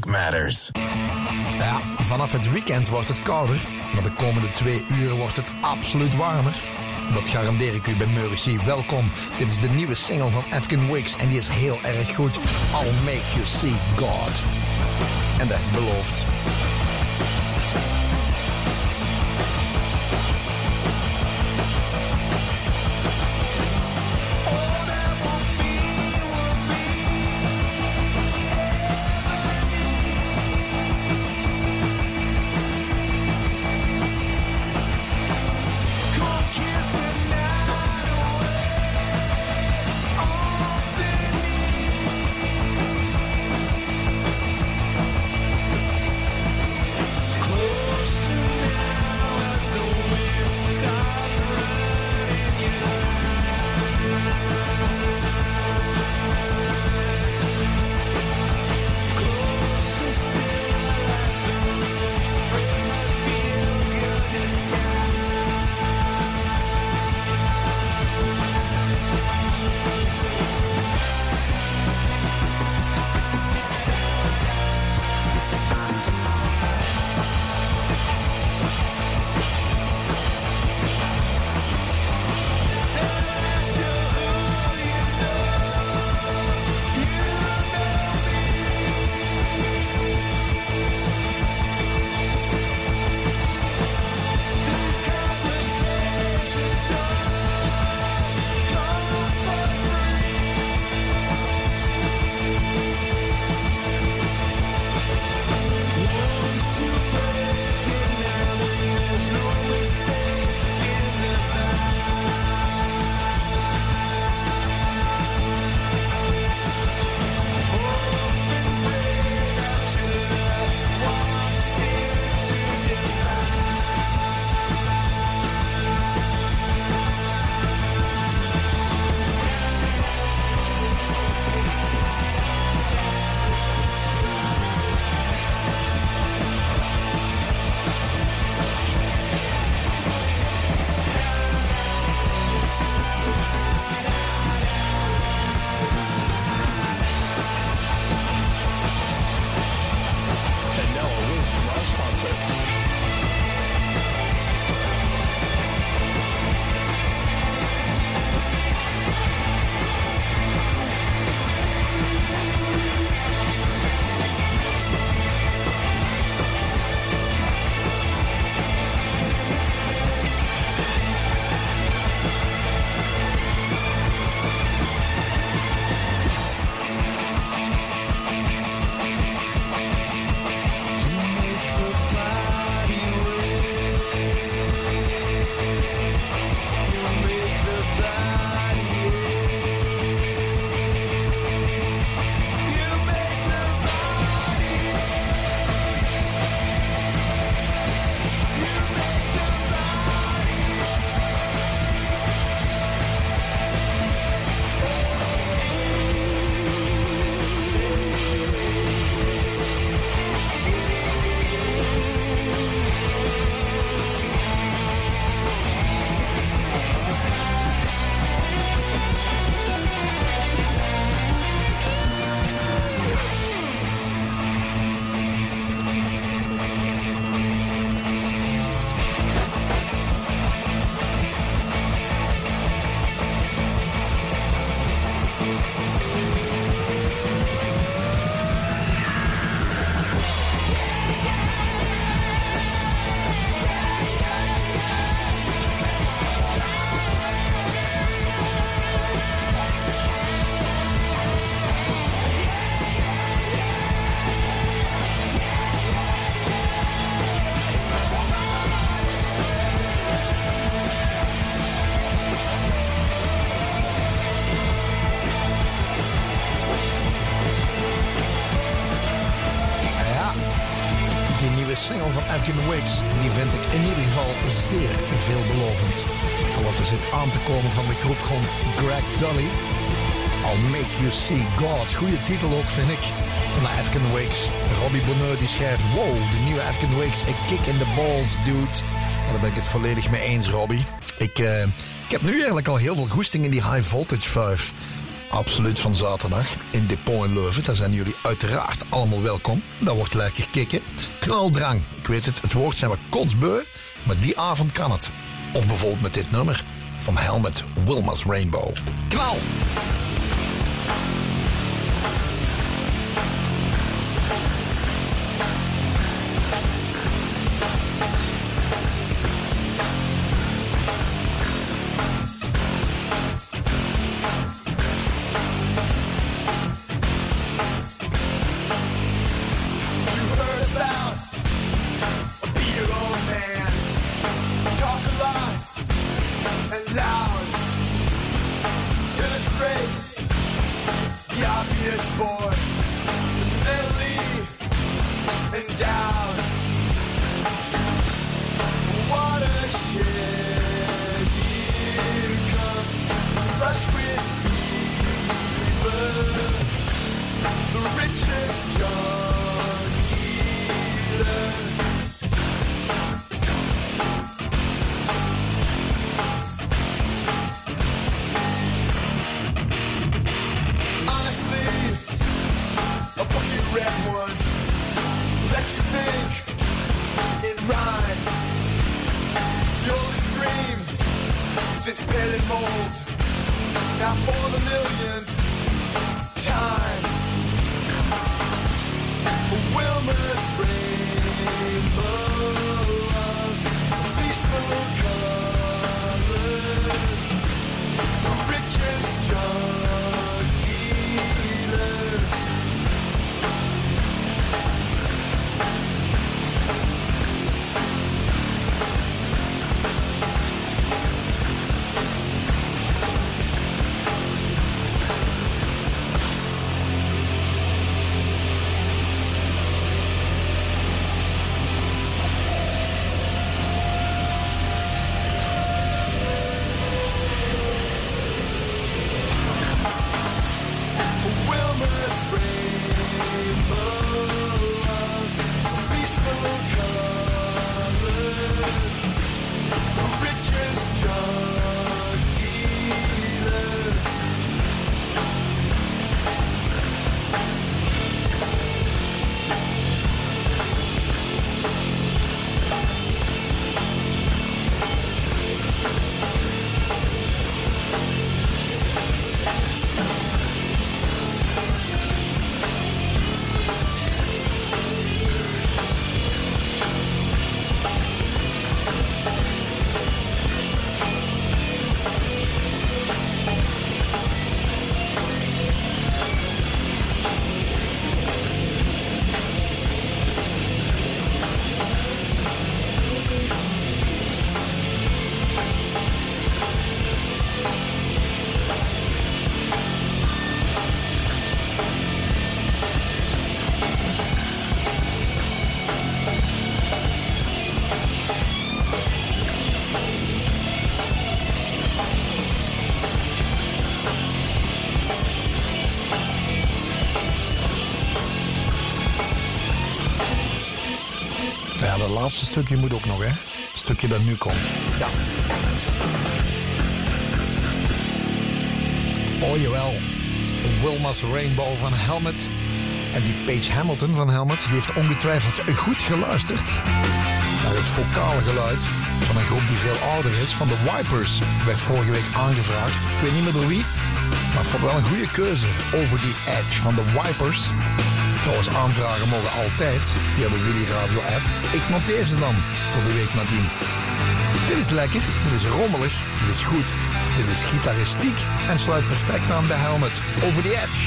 Matters. Ja, vanaf het weekend wordt het kouder, maar de komende twee uur wordt het absoluut warmer. Dat garandeer ik u bij Mercy. Welkom. Dit is de nieuwe single van Afghan Wicks en die is heel erg goed. I'll make you see God. En dat is beloofd. Te komen van de groep rond Greg Dully. I'll Make You See God. Goede titel ook, vind ik. Van de Wicks. Robbie Bonheur die schrijft... Wow, de nieuwe Afghan Wicks. A kick in the balls, dude. daar ben ik het volledig mee eens, Robbie. Ik, uh, ik heb nu eigenlijk al heel veel goesting in die High Voltage 5. Absoluut van zaterdag in Depot in Leuven. Daar zijn jullie uiteraard allemaal welkom. Dat wordt lekker kicken. Knaldrang. Ik weet het, het woord zijn we kotsbeu. Maar die avond kan het. Of bijvoorbeeld met dit nummer van Helmet Wilma's Rainbow. Knal! Laatste stukje moet ook nog, hè? Het stukje dat nu komt. Ja. Oh jawel. Wilma's Rainbow van Helmet. En die Paige Hamilton van Helmet, die heeft ongetwijfeld goed geluisterd naar het vocale geluid van een groep die veel ouder is. Van de Wipers werd vorige week aangevraagd. Ik weet niet meer door wie, maar vond wel een goede keuze over die Edge van de Wipers. Trouwens, aanvragen mogen altijd via de Willy Radio app. Ik noteer ze dan voor de week nadien. Dit is lekker, dit is rommelig, dit is goed, dit is gitaristiek en sluit perfect aan de helmet over the edge.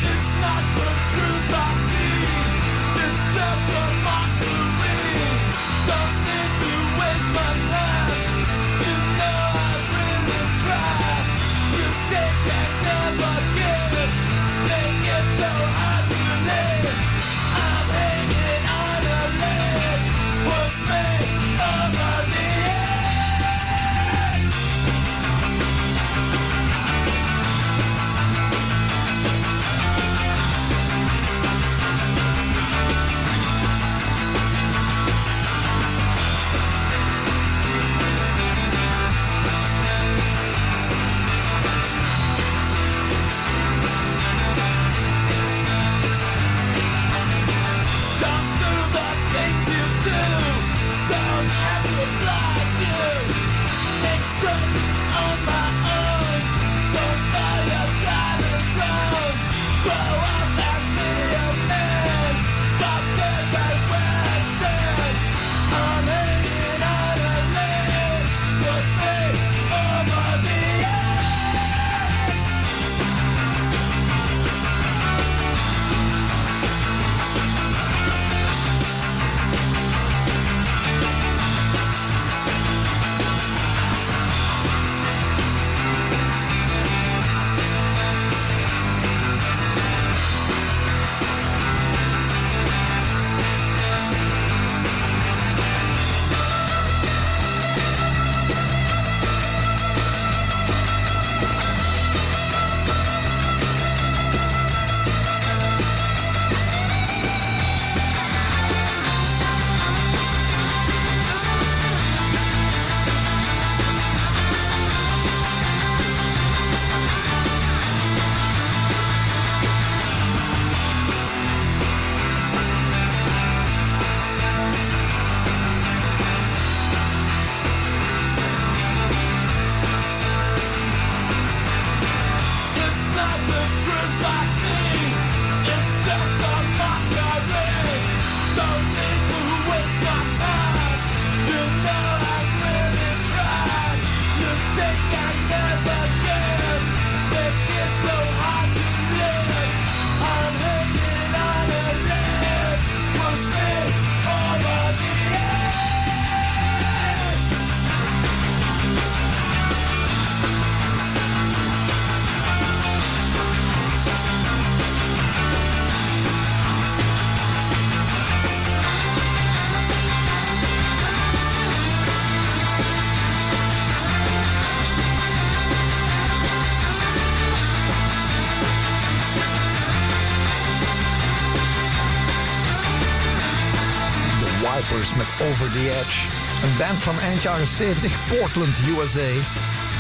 Over the Edge. Een band van eind jaren 70, Portland, USA.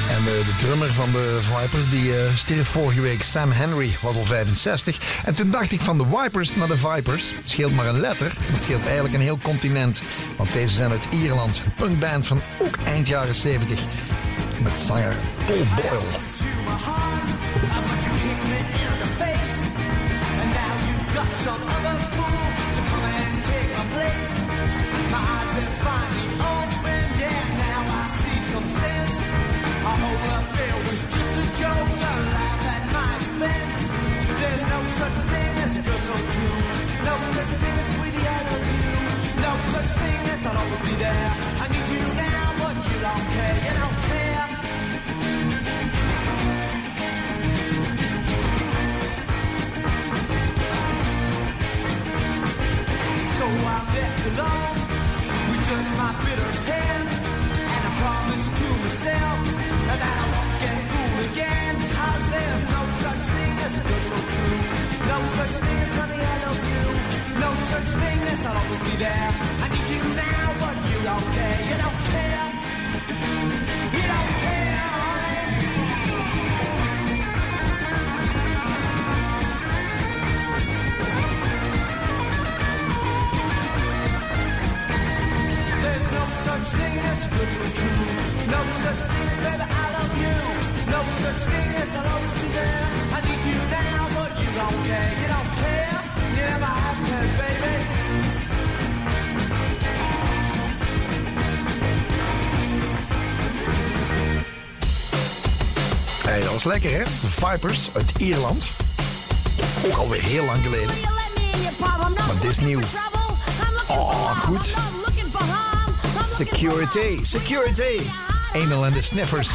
En de, de drummer van de Vipers, die uh, stierf vorige week, Sam Henry, was al 65. En toen dacht ik van de Vipers naar de Vipers. Het scheelt maar een letter, het scheelt eigenlijk een heel continent. Want deze zijn uit Ierland, een punkband van ook eind jaren 70. Met zanger Paul Boyle. As so true. No such thing as honey, I love you. No such thing as I'll always be there. I need you now, but you don't care. You don't care. You don't care, honey. There's no such thing as good or true. No such thing as baby, I love you. No such thing as I'll always be there. I need you now, but you don't care. You don't care. You never have cared, baby. Hey, dat was lekker hè? De Vipers uit Ierland. Ook alweer heel lang geleden. Maar dit is nieuw. Oh, goed. Security, security. Anal and the Sniffers.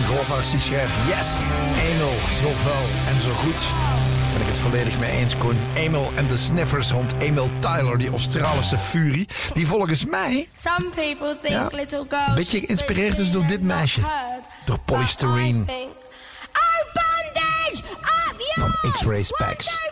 Jeroen Govaerts die schrijft... Yes, Emil, zo vuil en zo goed. Ben ik het volledig mee eens, Koen. Emil en de sniffers rond Emil Tyler, die Australische furie... die volgens mij Some people think Ja, little girls beetje geïnspireerd is door dit meisje. Door Polystyrene. Oh! Up Van! X-Ray Specs.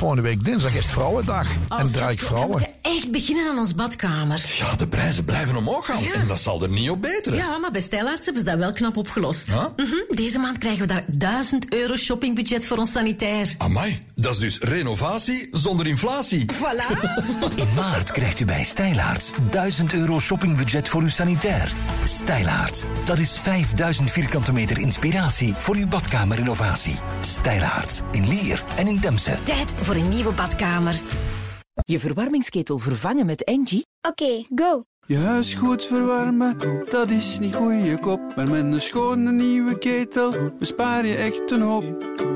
Volgende week dinsdag is het Vrouwendag. en draai ik We vrouwen. Echt beginnen aan ons badkamer. Ja, de prijzen blijven omhoog gaan. En dat zal er niet op beteren. Ja, maar bij Stijlaarts hebben ze dat wel knap opgelost. Mhm, Deze maand krijgen we daar 1000 euro shoppingbudget voor ons sanitair. Amai, dat is dus renovatie zonder inflatie. Voilà. In maart krijgt u bij Stijlaarts 1000 euro shoppingbudget voor uw sanitair. Stijlaarts, dat is 5000 vierkante meter inspiratie voor uw badkamerinnovatie. Stijlaarts, in Lier en in Demse. Tijd voor een nieuwe badkamer. Je verwarmingsketel vervangen met Engie? Oké, go. Je huis goed verwarmen, dat is niet goeie kop. Maar met een schone nieuwe ketel bespaar je echt een hoop.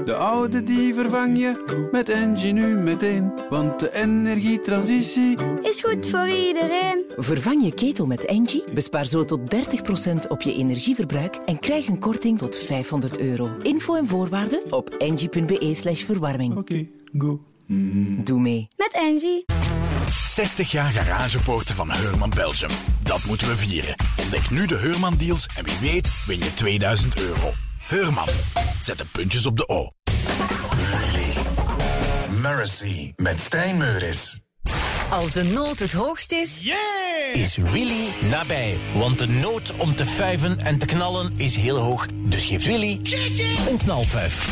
De oude die vervang je met Engie nu meteen. Want de energietransitie Is goed voor iedereen. Vervang je ketel met Engie, bespaar zo tot 30% op je energieverbruik en krijg een korting tot 500 euro. Info en voorwaarden op engie.be slash verwarming. Oké, go. Doe mee. Met Angie. 60 jaar garagepoorten van Heurman Belgium. Dat moeten we vieren. Ontdek nu de Heurman deals en wie weet win je 2000 euro. Heurman, zet de puntjes op de O. Really? Mercy met Stijn Meuris. Als de nood het hoogst is, is Willy nabij. Want de nood om te fuiven en te knallen is heel hoog. Dus geeft Willy een knalfuif.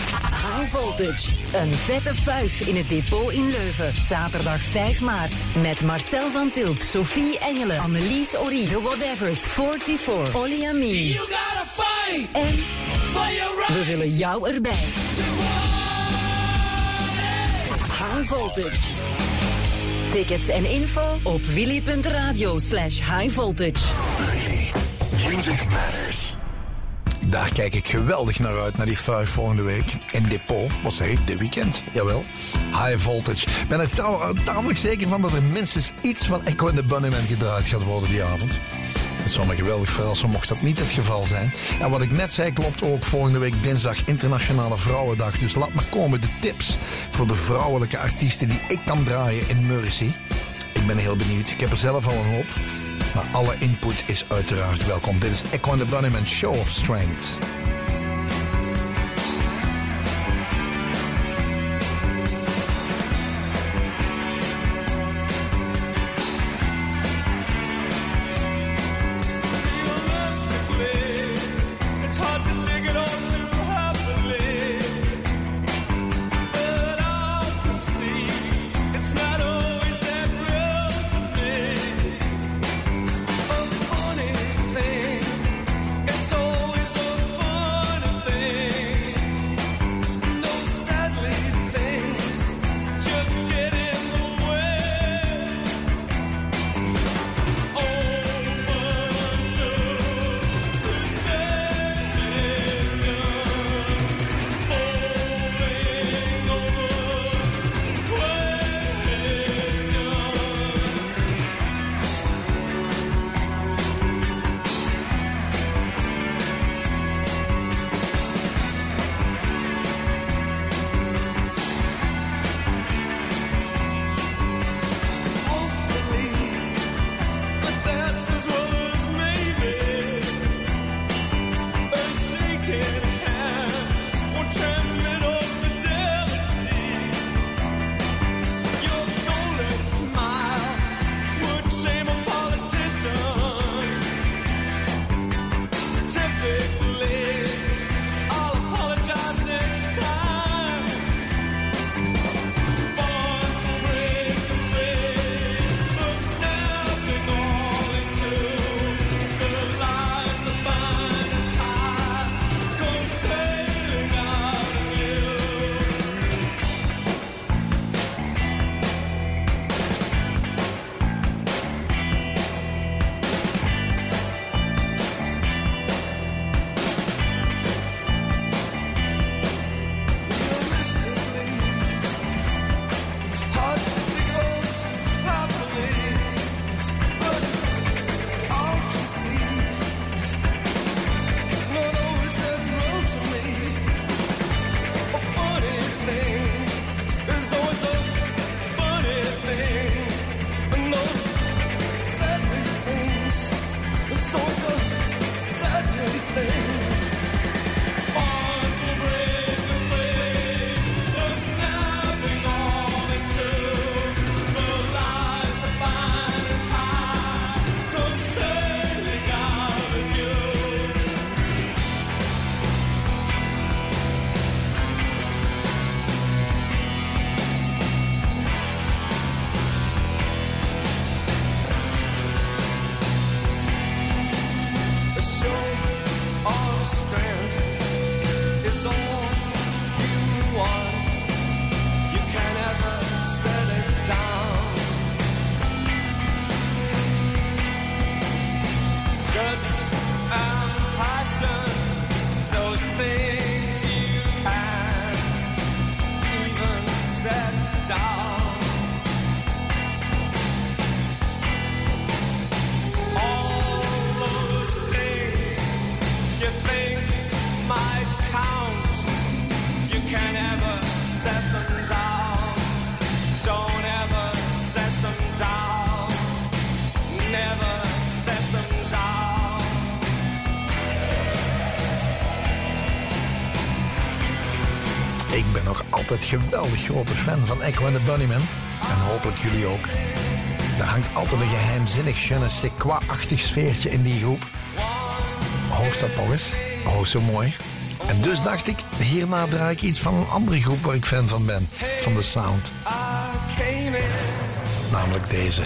High Voltage. Een vette fuif in het depot in Leuven. Zaterdag 5 maart. Met Marcel van Tilt, Sophie Engelen, Annelies Ori, The Whatevers, 44, Olly Ami. En we willen jou erbij. High Voltage. Tickets en info op willy.radio slash high voltage. Really? Music matters. Daar kijk ik geweldig naar uit, naar die vijf volgende week. In Depot, wat zeg ik, dit weekend. Jawel, High Voltage. Ik ben er tamelijk zeker van dat er minstens iets van Echo and the Bunnymen gedraaid gaat worden die avond. Het zou me geweldig verrassen mocht dat niet het geval zijn. En wat ik net zei klopt ook volgende week dinsdag Internationale Vrouwendag. Dus laat maar komen de tips voor de vrouwelijke artiesten die ik kan draaien in Mercy. Ik ben heel benieuwd. Ik heb er zelf al een hoop. Maar alle input is uiteraard welkom. Dit is Echo and the Bunnymen Show of Strength. Altijd geweldig grote fan van Echo and the Bunnymen. En hopelijk jullie ook. Er hangt altijd een geheimzinnig je ne sais quoi-achtig sfeertje in die groep. Hoort dat nog eens? Oh, zo mooi. En dus dacht ik, hierna draai ik iets van een andere groep waar ik fan van ben. Van de sound. Namelijk deze.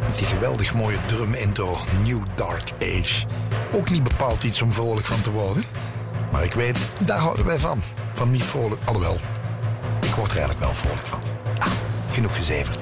Met die geweldig mooie drum intro. New Dark Age. Ook niet bepaald iets om vrolijk van te worden. Maar ik weet, daar houden wij van. Van niet vrolijk, alhoewel. Word er eigenlijk wel vrolijk van. Ah, genoeg gezeverd.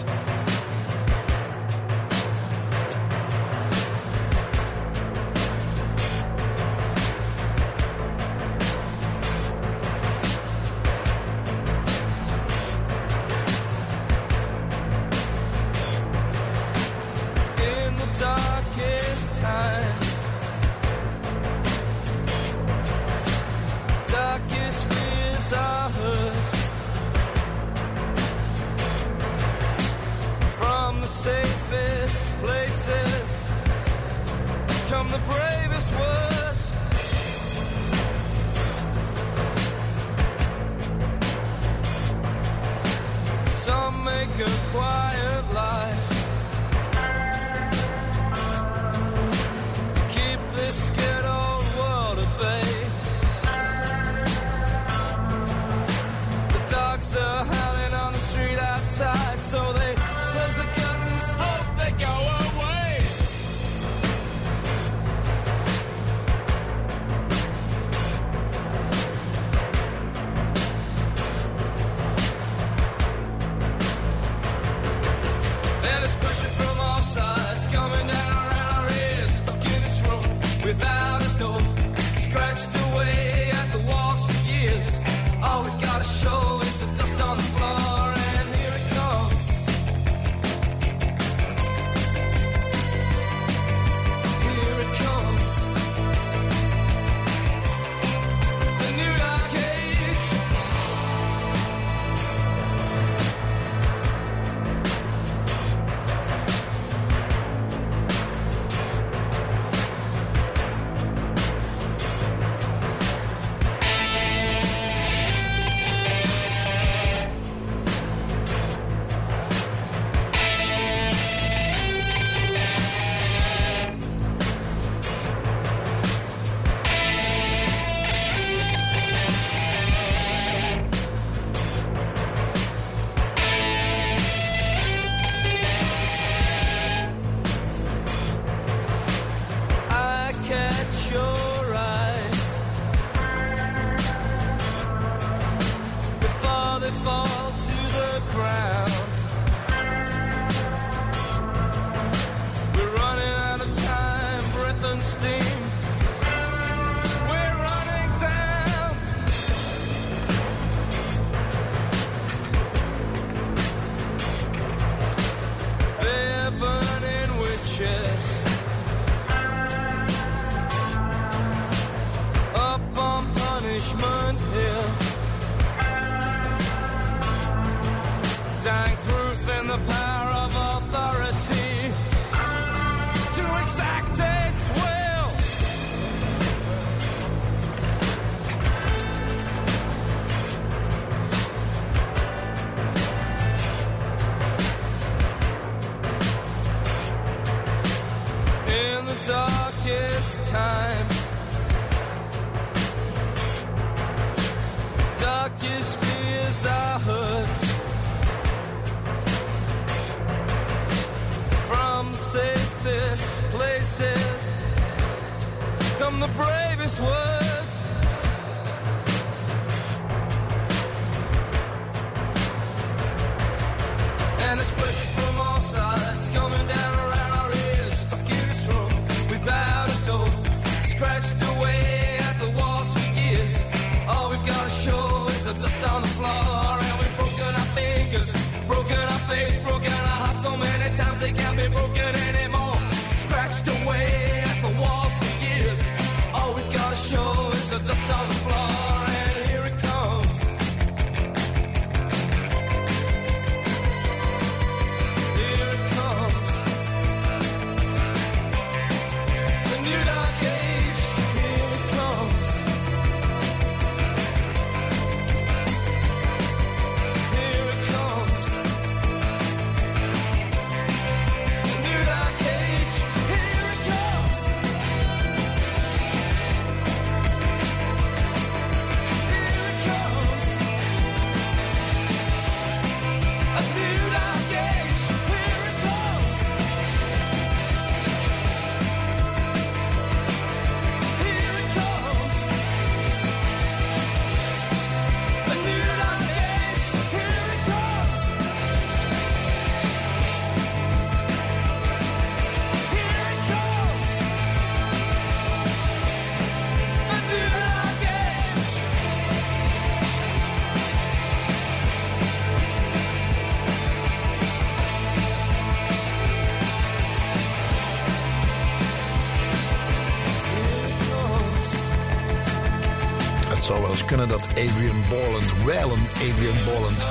Wel dat Adrian Borland, wijlen Adrian Borland,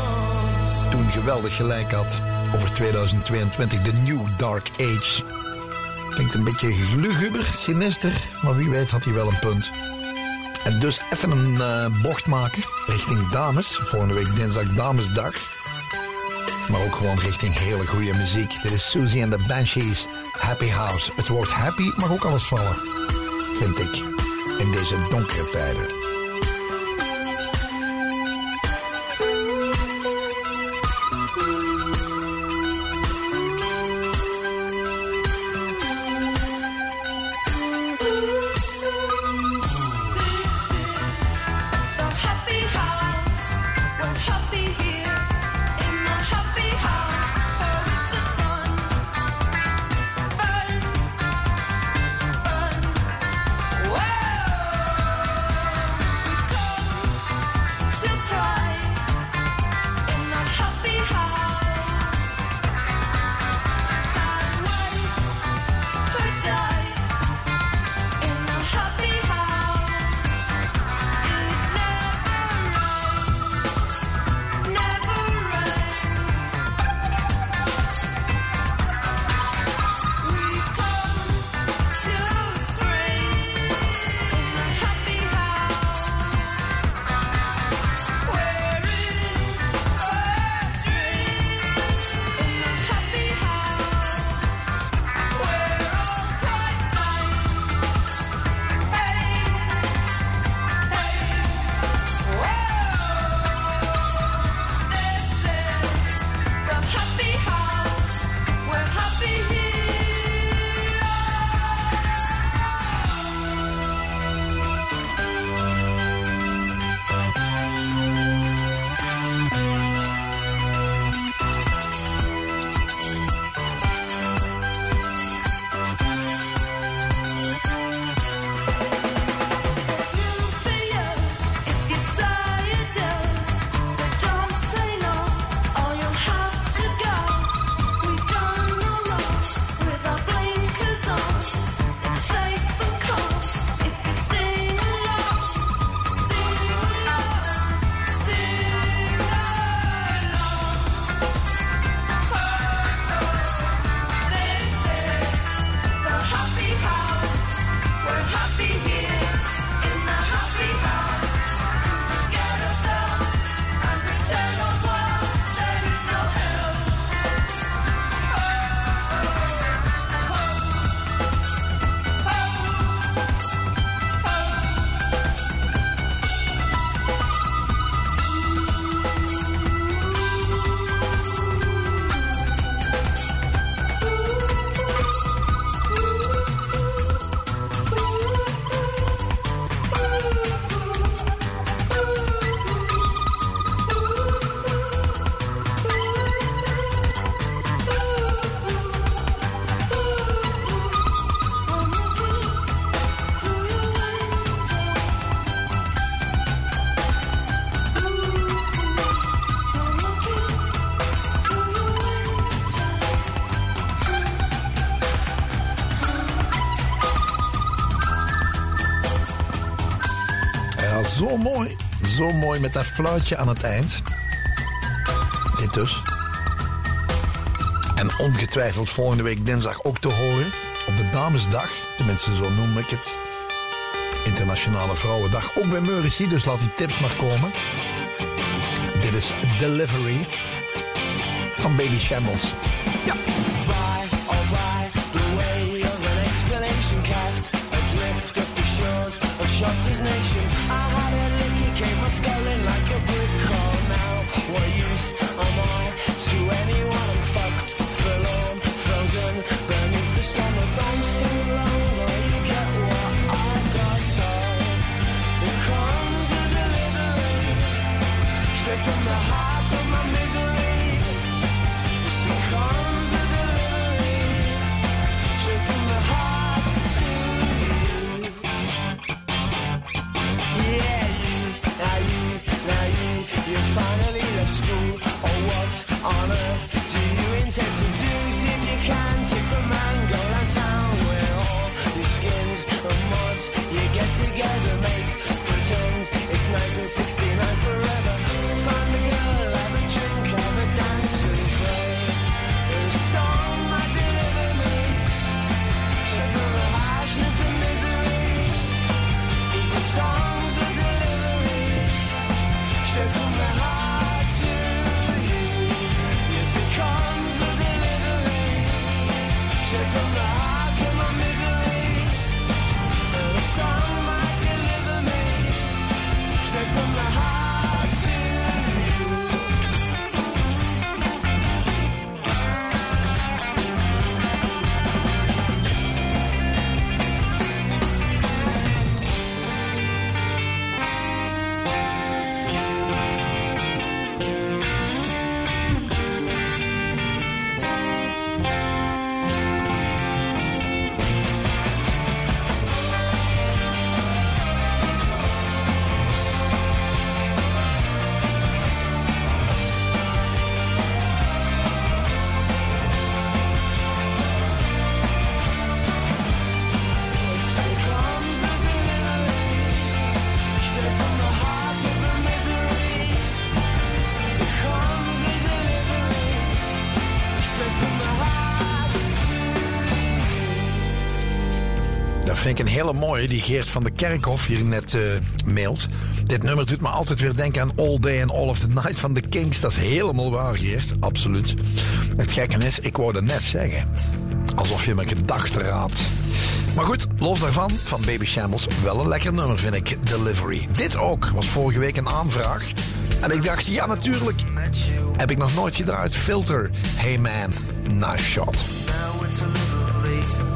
toen geweldig gelijk had over 2022, de New Dark Age. Klinkt een beetje luguber, sinister, maar wie weet had hij wel een punt. En dus even een eh, bocht maken richting dames. Volgende week dinsdag Damesdag. Maar ook gewoon richting hele goede muziek. Dit is Susie and the Banshees, Happy House. Het woord happy mag ook alles vallen, vind ik, in deze donkere tijden. Mooi met dat fluitje aan het eind. Dit dus. En ongetwijfeld volgende week dinsdag ook te horen. Op de Damesdag. Tenminste, zo noem ik het. Internationale Vrouwendag. Ook bij Meuricie, dus laat die tips maar komen. Dit is Delivery van Baby Shambles. Een hele mooie, die Geert van de Kerkhof hier net eh, mailt. Dit nummer doet me altijd weer denken aan All Day and All of the Night van de Kings. Dat is helemaal waar, Geert. Absoluut. Het gekke is, ik wou dat net zeggen. Alsof je me gedachten raadt. Maar goed, los daarvan, van Baby Shambles, wel een lekker nummer vind ik, Delivery. Dit ook, was vorige week een aanvraag. En ik dacht, ja natuurlijk, heb ik nog nooit gedraaid. Filter, hey man, nice shot. Now it's a little.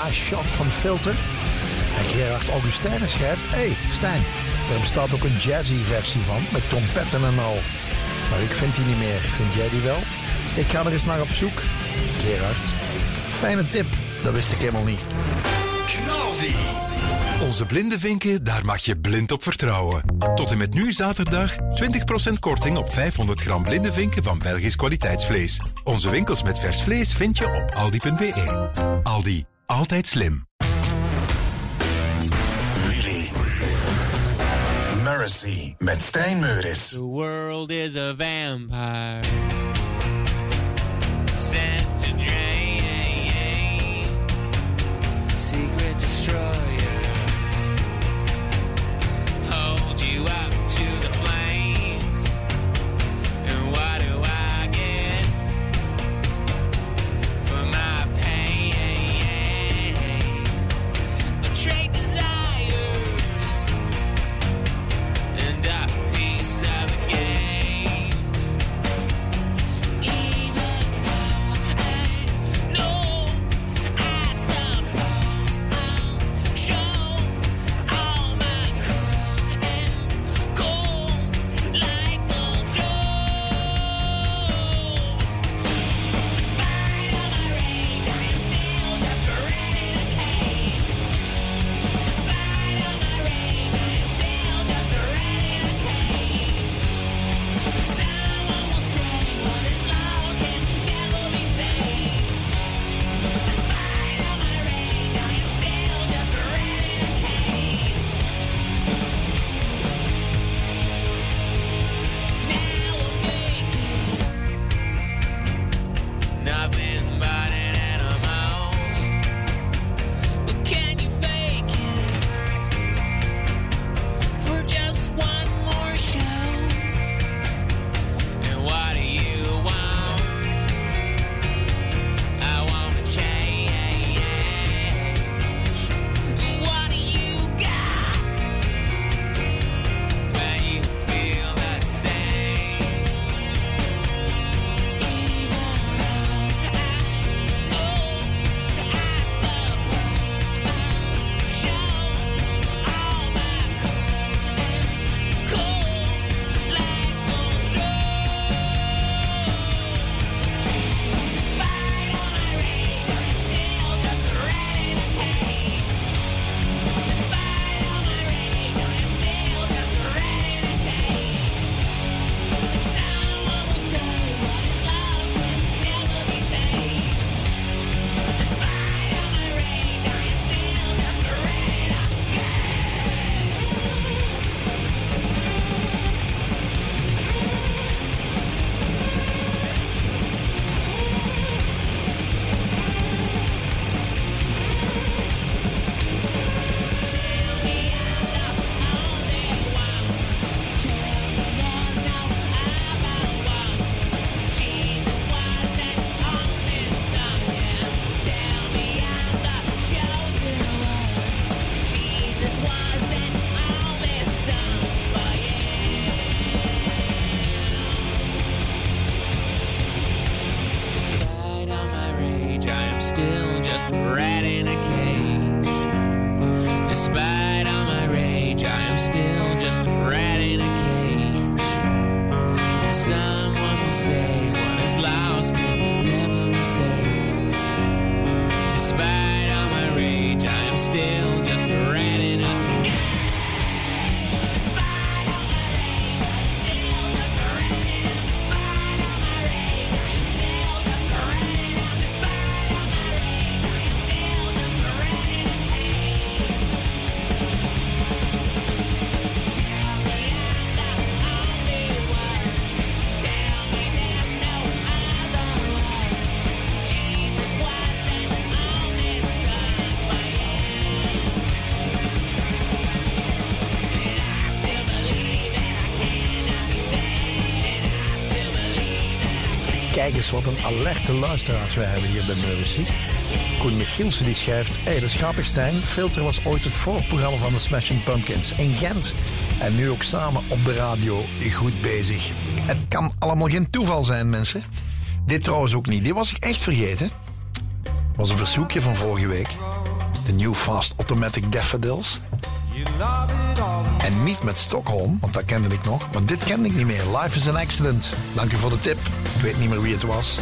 Nice shot van Filter. En Gerard Augustijnen schrijft... hey, Stijn, er bestaat ook een jazzy versie van, met trompetten en al. Maar ik vind die niet meer. Vind jij die wel? Ik ga er eens naar op zoek. Gerard. Fijne tip, dat wist ik helemaal niet. Onze blinde vinken, daar mag je blind op vertrouwen. Tot en met nu zaterdag 20% korting op 500 gram blinde vinken van Belgisch kwaliteitsvlees. Onze winkels met vers vlees vind je op aldi.be. Aldi, altijd slim. Really. Mercy met Stijn Meuris. The world is a vampire. Kijk eens wat een alerte luisteraars wij hebben hier bij Mercy. Koen Michielsen die schrijft... Hé, hey, dat is grappig Stijn. Filter was ooit het voorprogramma van de Smashing Pumpkins in Gent. En nu ook samen op de radio goed bezig. Het kan allemaal geen toeval zijn, mensen. Dit trouwens ook niet. Dit was ik echt vergeten. was een verzoekje van vorige week. De New Fast Automatic Daffodils. En niet met Stockholm, want dat kende ik nog. Maar dit kende ik niet meer. Life is an accident. Dank u voor de tip. Ik weet niet meer wie het was.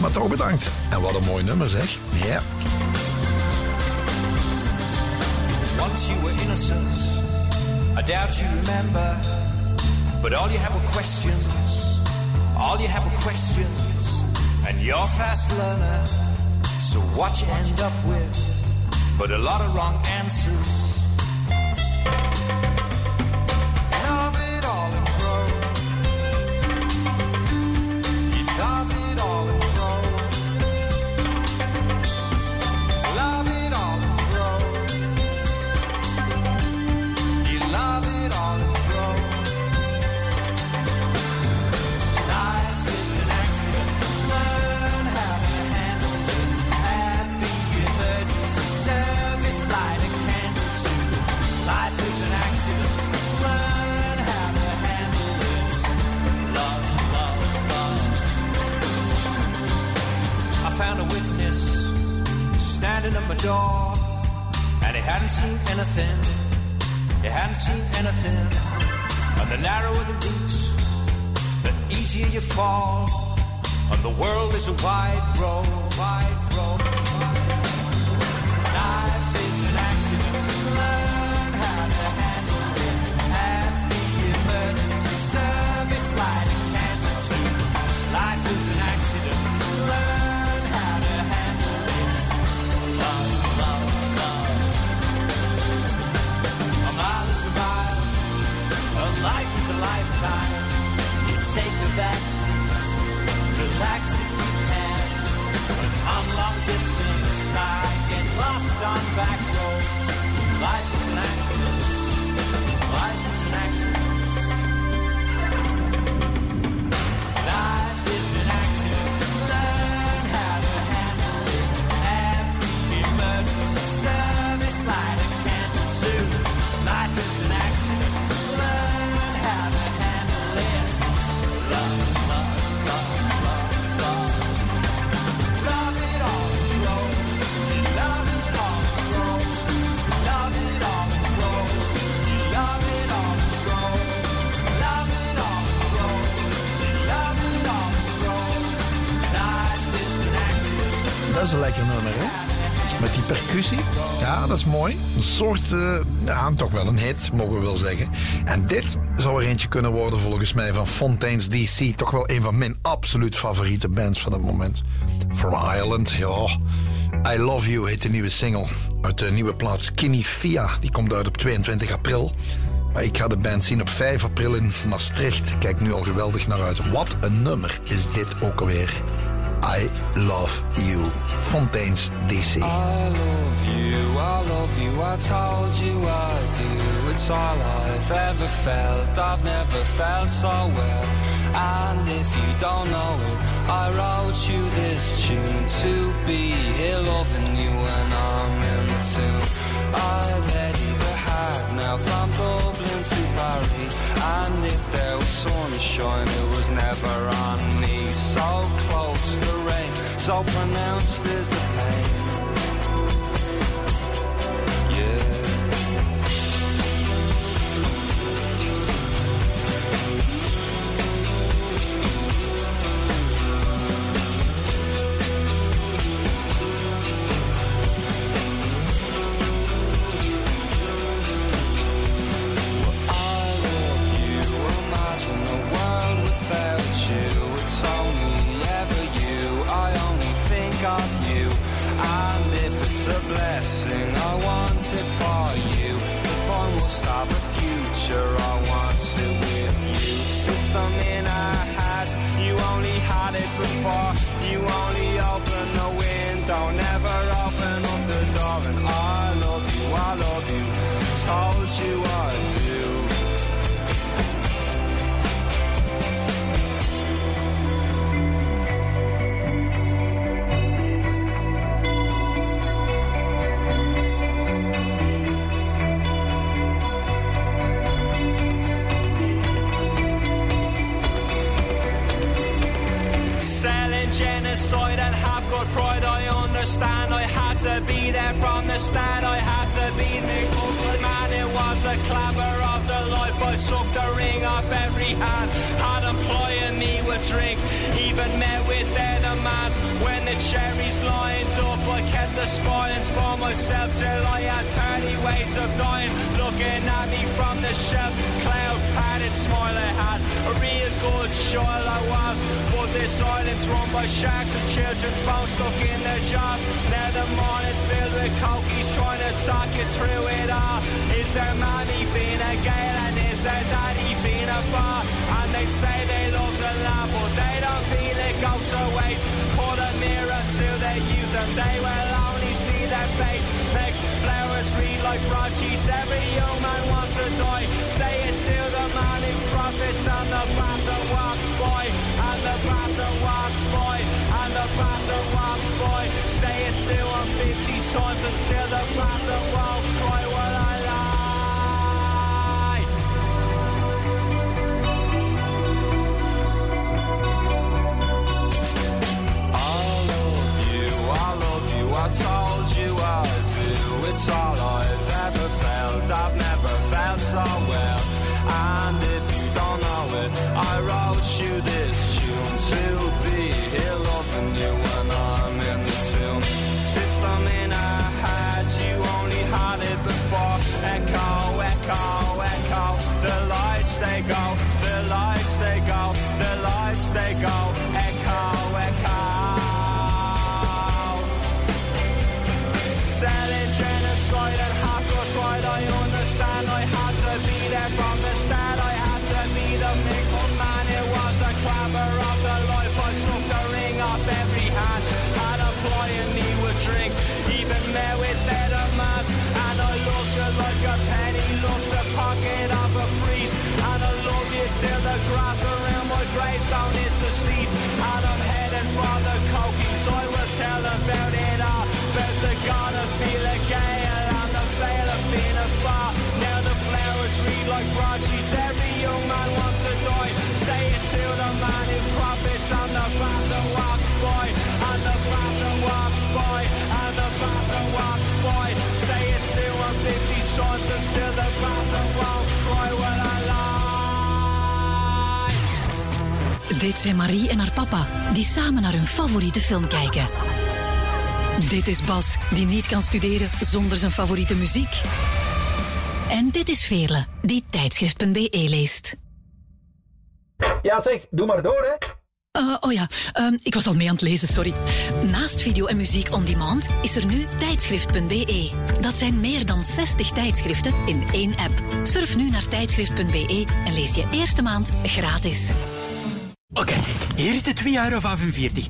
Maar toch bedankt. En wat een mooi nummer zeg. Ja. Once you were innocent, I doubt you remember. But all you have were questions, all you have were questions. And you're fast learner, so what you end up with, but a lot of wrong answers. Toch wel een hit, mogen we wel zeggen. En dit zou er eentje kunnen worden volgens mij van Fontaine's DC. Toch wel een van mijn absoluut favoriete bands van het moment. From Ireland, ja. I Love You heet de nieuwe single. Uit de nieuwe plaat Skinny Fia. Die komt uit op 22 april. Maar ik ga de band zien op 5 april in Maastricht. Kijk nu al geweldig naar uit. Wat een nummer is dit ook alweer. I Love You. Fontaine's DC. Love you, I told you I do. It's all I've ever felt, I've never felt so well. And if you don't know it, I wrote you this tune to be here loving you when I'm in the tune. I've headed the hard now from Dublin to Paris. And if there was sunshine, it was never on me. So close the rain, so pronounced is the pain. Stuck in. Now the morning's filled with cokies trying to talk you through it all. Is their mommy Fina Gale and is their daddy Fina Far? And they say they love the land, but they don't feel it go to waste. Put a mirror to their youth and they will only see face. Make flowers read like broadsheets, every young man wants to die. Say it to the man who profits and the bastard walks boy. And the bastard walks boy. And the bastard walks boy. Say it to him 50 times until the bastard won't cry. Well, all I've ever felt. I've never felt so well. And if you don't deceased. And I'm headed for the cokies. I will tell about it all. About the god of feel gale and the veil of being a bar. Now the flowers read like broadsheets. Every young man wants to die. Say it to the man who profits and the bastard walks by. And the bastard walks by. And the bastard walks by. Say it to him 50 shots and still the bastard won't cry when I Dit zijn Marie en haar papa, die samen naar hun favoriete film kijken. Dit is Bas, die niet kan studeren zonder zijn favoriete muziek. En dit is Veerle, die tijdschrift.be leest. Ja zeg, doe maar door hè. Eh, oh ja, ehm, ik was al mee aan het lezen, sorry. Naast video en muziek on demand is er nu tijdschrift.be. Dat zijn meer dan 60 tijdschriften in één app. Surf nu naar tijdschrift.be en lees je eerste maand gratis. Oké, hier is de 2,45 euro.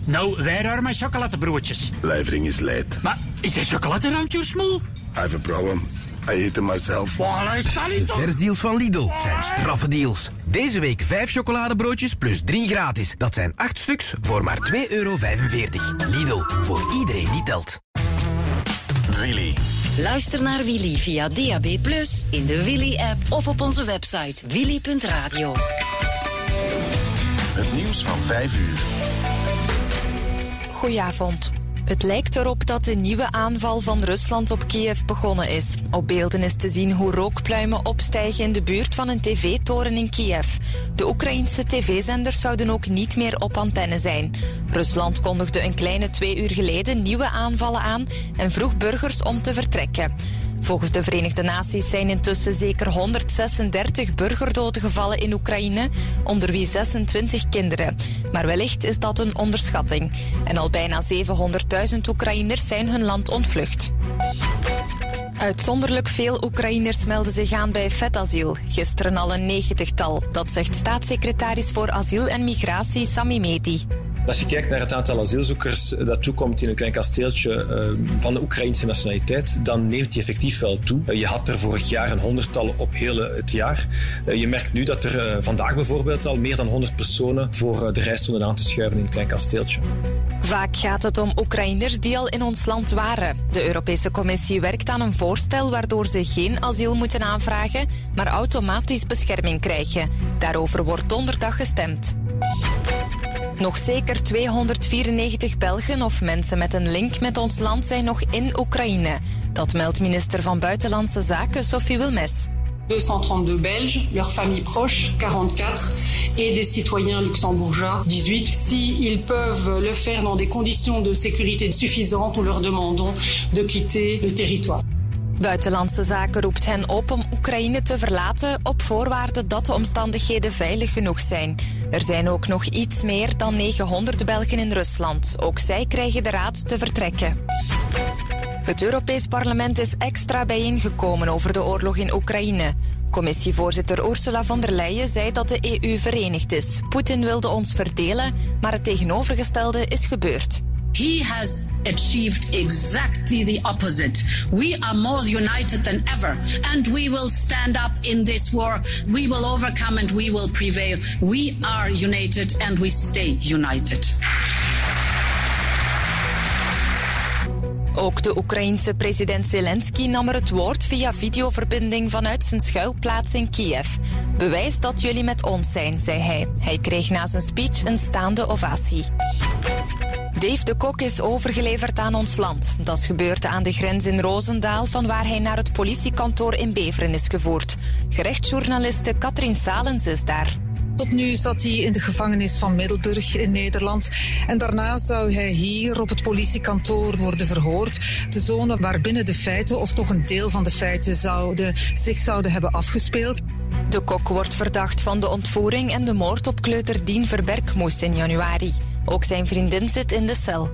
Nou, wij ruimen mijn chocoladebroodjes. Levering is late. Maar is dit chocoladeruimtje smoel? I have a problem. I eat them myself. Voilà, is dat niet De toch? versdeals van Lidl zijn straffe deals. Deze week 5 chocoladebroodjes plus 3 gratis. Dat zijn 8 stuks voor maar 2,45 euro. Lidl, voor iedereen die telt. Willy. Luister naar Willy via DAB+, in de Willy-app of op onze website willy.radio. Het nieuws van 5 uur. Goedenavond. Het lijkt erop dat de nieuwe aanval van Rusland op Kiev begonnen is. Op beelden is te zien hoe rookpluimen opstijgen in de buurt van een tv-toren in Kiev. De Oekraïnse tv-zenders zouden ook niet meer op antenne zijn. Rusland kondigde een kleine twee uur geleden nieuwe aanvallen aan en vroeg burgers om te vertrekken. Volgens de Verenigde Naties zijn intussen zeker 136 burgerdoden gevallen in Oekraïne, onder wie 26 kinderen. Maar wellicht is dat een onderschatting. En al bijna 700.000 Oekraïners zijn hun land ontvlucht. Uitzonderlijk veel Oekraïners melden zich aan bij vetasiel. Gisteren al een negentigtal. Dat zegt staatssecretaris voor asiel en migratie Sami Medi. Als je kijkt naar het aantal asielzoekers dat toekomt in een klein kasteeltje eh, van de Oekraïnse nationaliteit, dan neemt die effectief wel toe. Eh, je had er vorig jaar een honderdtal op heel eh, het jaar. Eh, je merkt nu dat er vandaag bijvoorbeeld al meer dan 100 personen voor de reis stonden aan te schuiven in een klein kasteeltje. Vaak gaat het om Oekraïners die al in ons land waren. De Europese Commissie werkt aan een voorstel waardoor ze geen asiel moeten aanvragen, maar automatisch bescherming krijgen. Daarover wordt donderdag gestemd. Nog zeker 294 Belgen of mensen met een link met ons land zijn nog in Oekraïne. Dat meldt minister van Buitenlandse Zaken Sophie Wilmes. 232 Belges, leurs familles proches, 44, et des citoyens luxembourgeois, 18. S'ils peuvent le faire dans des conditions de sécurité suffisantes, nous leur demandons de quitter le territoire. Buitenlandse Zaken roept hen op om Oekraïne te verlaten op voorwaarde dat de omstandigheden veilig genoeg zijn. Er zijn ook nog iets meer dan 900 Belgen in Rusland. Ook zij krijgen de raad te vertrekken. Het Europees Parlement is extra bijeengekomen over de oorlog in Oekraïne. Commissievoorzitter Ursula von der Leyen zei dat de EU verenigd is. Poetin wilde ons verdelen, maar het tegenovergestelde is gebeurd. He has achieved exactly the opposite. We are more united than ever, and we will stand up in this war. We will overcome and we will prevail. We are united and we stay united. Ook de Oekraïense president Zelensky nam er het woord via videoverbinding vanuit zijn schuilplaats in Kiev. Bewijs dat jullie met ons zijn, zei hij. Hij kreeg na zijn speech een staande ovatie. Dave de Kok is overgeleverd aan ons land. Dat gebeurde aan de grens in Roosendaal, van waar hij naar het politiekantoor in Beveren is gevoerd. Gerechtsjournaliste Katrien Salens is daar. Tot nu zat hij in de gevangenis van Middelburg in Nederland. En daarna zou hij hier op het politiekantoor worden verhoord. De zone waarbinnen de feiten, of toch een deel van de feiten, zouden, zich zouden hebben afgespeeld. De kok wordt verdacht van de ontvoering en de moord op kleuter Dien Verbergmoes in januari. Ook zijn vriendin zit in de cel.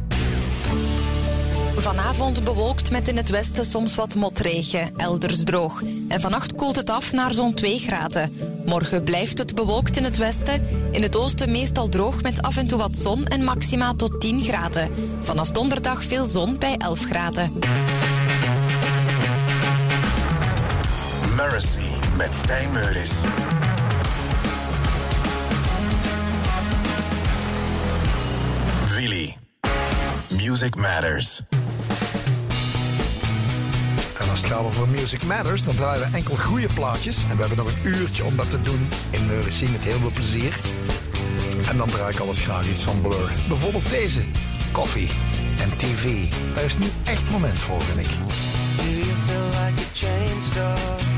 Vanavond bewolkt met in het westen soms wat motregen, elders droog. En vannacht koelt het af naar zo'n 2 graden. Morgen blijft het bewolkt in het westen. In het oosten meestal droog met af en toe wat zon en maxima tot 10 graden. Vanaf donderdag veel zon bij 11 graden. Mercy met Stijn Meuris. Music Matters. En als het gaat over Music Matters, dan draaien we enkel goede plaatjes. En we hebben nog een uurtje om dat te doen in Meuricie met heel veel plezier. En dan draai ik alles graag iets van Blur. Bijvoorbeeld deze, Coffee en TV. Daar is nu echt het moment voor, vind ik. Do you feel like a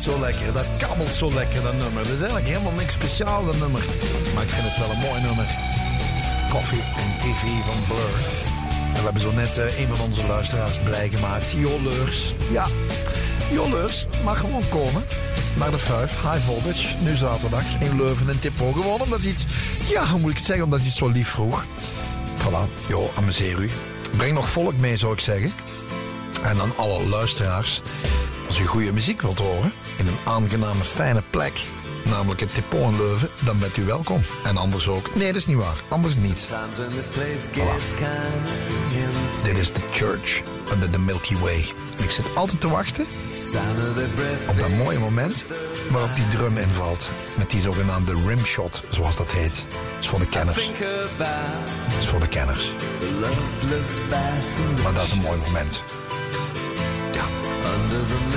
zo lekker. Dat kabbelt zo lekker, dat nummer. Dat is eigenlijk helemaal niks speciaal, dat nummer. Maar ik vind het wel een mooi nummer. Coffee en TV van Blur. We hebben zo net eh, een van onze luisteraars blij gemaakt. Joleurs. Ja, Joleurs mag gewoon komen. Naar de Vijf, High Voltage, nu zaterdag in Leuven en Tippo. Gewoon omdat het, ja, hoe moet ik het zeggen, omdat hij zo lief vroeg. Voilà, joh, amuseer u. Breng nog volk mee, zou ik zeggen. En aan alle luisteraars, u goede muziek wilt horen in een aangename, fijne plek, namelijk het Tippo in Leuven, dan bent u welkom. En anders ook. Nee, dat is niet waar. Anders niet. Voilà. Dit is The Church under the Milky Way. En ik zit altijd te wachten op dat mooie moment waarop die drum invalt. Met die zogenaamde rimshot, zoals dat heet. Dat is voor de kenners. Dat is voor de kenners. Maar dat is een mooi moment. Under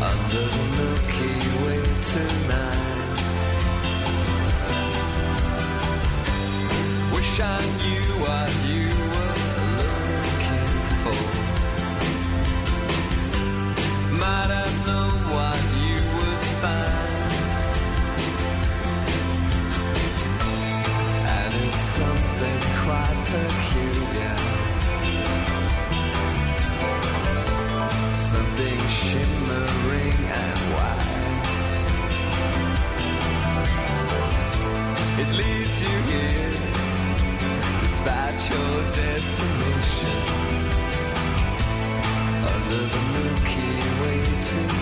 under the Milky Way tonight. Wish I knew what you destination. Under the Milky Way tonight.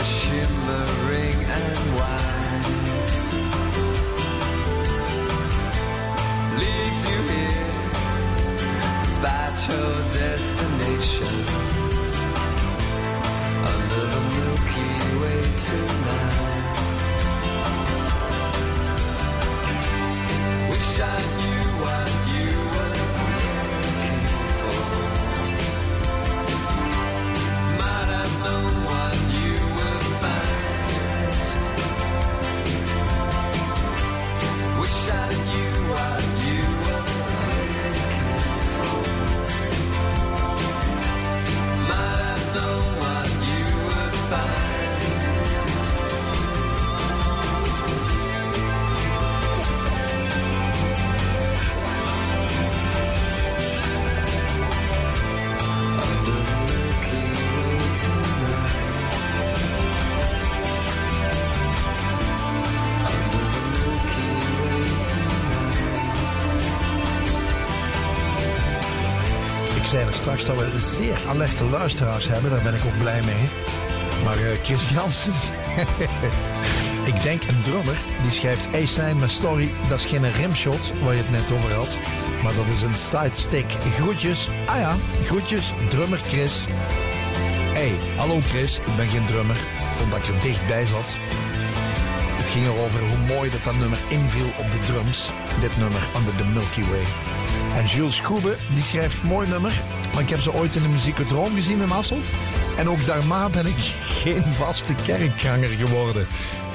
That's shimmering and white leads you here, despite your destination. Under the Milky Way tonight. Zeer alerte luisteraars hebben. Daar ben ik ook blij mee. Maar eh, Chris Janssens... ik denk een drummer die schrijft... Hey Stijn, mijn story, dat is geen rimshot waar je het net over had. Maar dat is een sidestick. Groetjes. Ah ja, groetjes. Drummer Chris. Hey, hallo Chris. Ik ben geen drummer. Vond dat ik er dichtbij zat. Het ging erover hoe mooi dat dat nummer inviel op de drums. Dit nummer Under the Milky Way. En Jules Koebe, die schrijft mooi nummer. Ik heb ze ooit in de Muziekdroom gezien in Hasselt. En ook daarna ben ik geen vaste kerkganger geworden.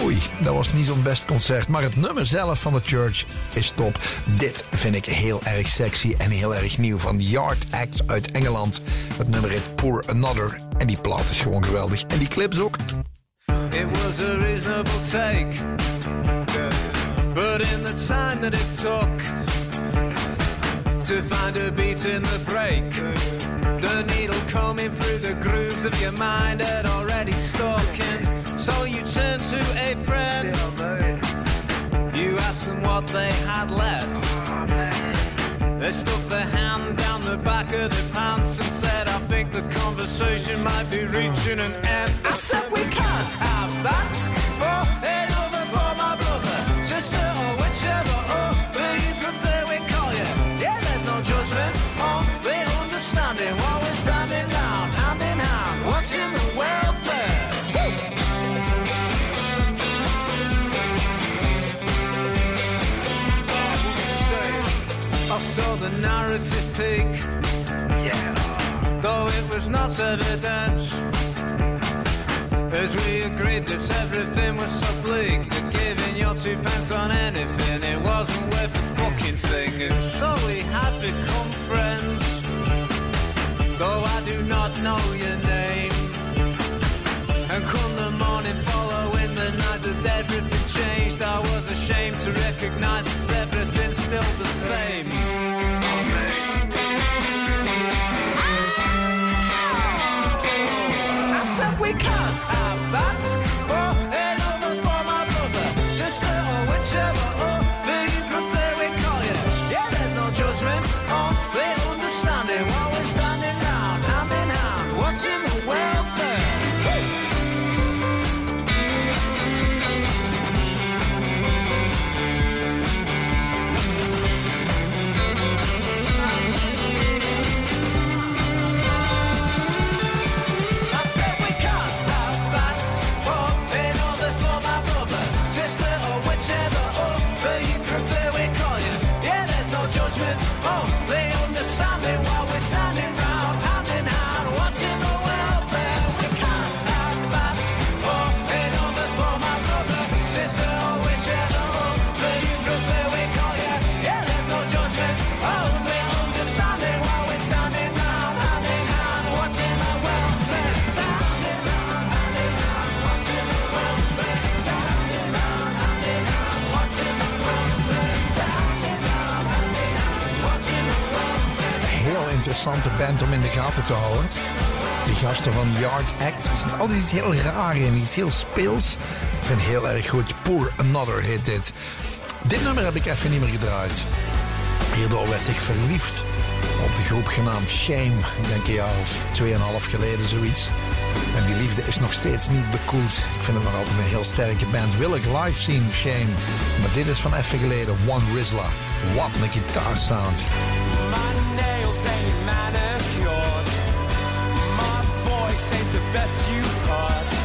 Oei, dat was niet zo'n best concert. Maar het nummer zelf van de Church is top. Dit vind ik heel erg sexy en heel erg nieuw. Van Yard Acts uit Engeland. Het nummer heet Pour Another. En die plaat is gewoon geweldig. En die clips ook. It was a reasonable take. But in the time that it took to find a beat in the break, the needle coming through the grooves of your mind had already stuck. And so you turn to a friend. You ask them what they had left. They stuck their hand down the back of their pants and said, I think the conversation might be reaching an end. I said, we can't have that. Not evident. As we agreed that everything was so bleak that giving your two pence on anything it wasn't worth a fucking thing. And so we had become friends. Though I do not know your name. And come the morning following the night that everything changed, I was ashamed to recognize that everything's still the same. Interessante band om in de gaten te houden. Die gasten van Yard Act. Er zit altijd iets heel raar in, iets heel speels. Ik vind het heel erg goed. Pour Another heet dit. Dit nummer heb ik even niet meer gedraaid. Hierdoor werd ik verliefd op de groep genaamd Shame. Ik denk een jaar of tweeënhalf geleden zoiets. En die liefde is nog steeds niet bekoeld. Ik vind het nog altijd een heel sterke band. Wil ik live zien, Shame. Maar dit is van even geleden. One Rizla. Wat een gitaarsound. Ain't the best you've heard.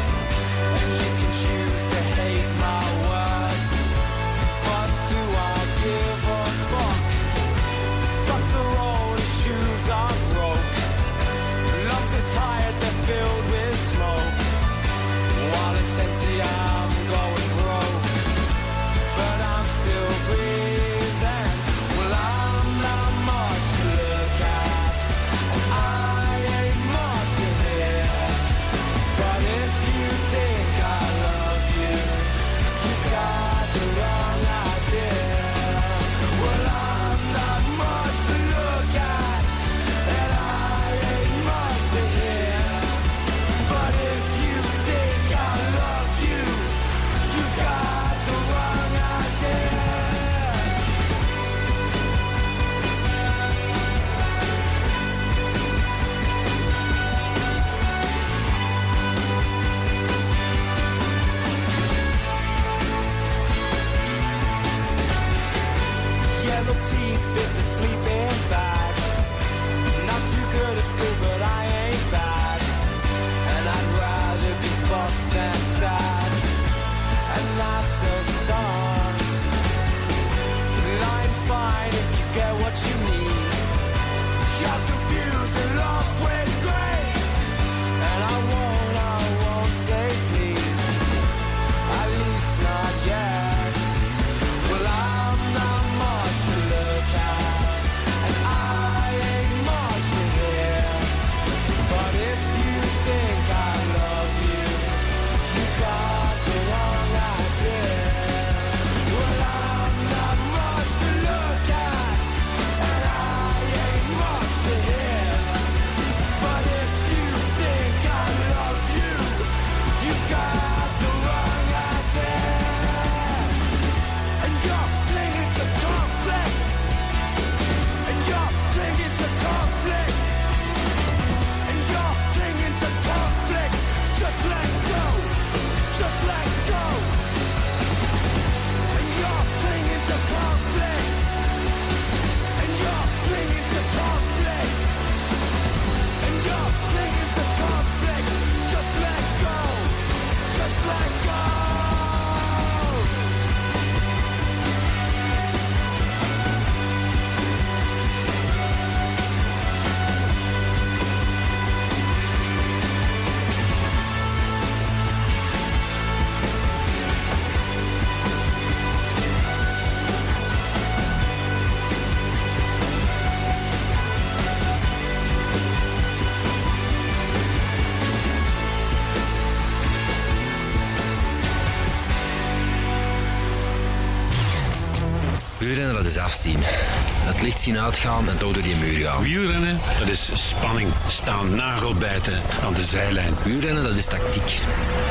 Afzien. Het licht zien uitgaan en toch door die muur gaan. Wielrennen, dat is spanning. Staan nagelbijten aan de zijlijn. Wielrennen, dat is tactiek.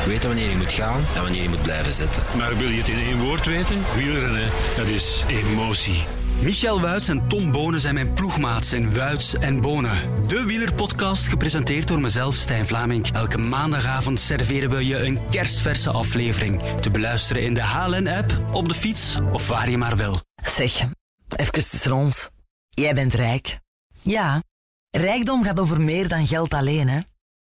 Weten wanneer je moet gaan en wanneer je moet blijven zitten. Maar wil je het in één woord weten? Wielrennen, dat is emotie. Michel Wuits en Tom Bonen zijn mijn ploegmaats in Wuits en Bonen. De wielerpodcast gepresenteerd door mezelf, Stijn Vlaming. Elke maandagavond serveren we je een kerstverse aflevering. Te beluisteren in de HLN-app, op de fiets of waar je maar wil. Zeg, even tussen ons. Jij bent rijk. Ja, rijkdom gaat over meer dan geld alleen, hè.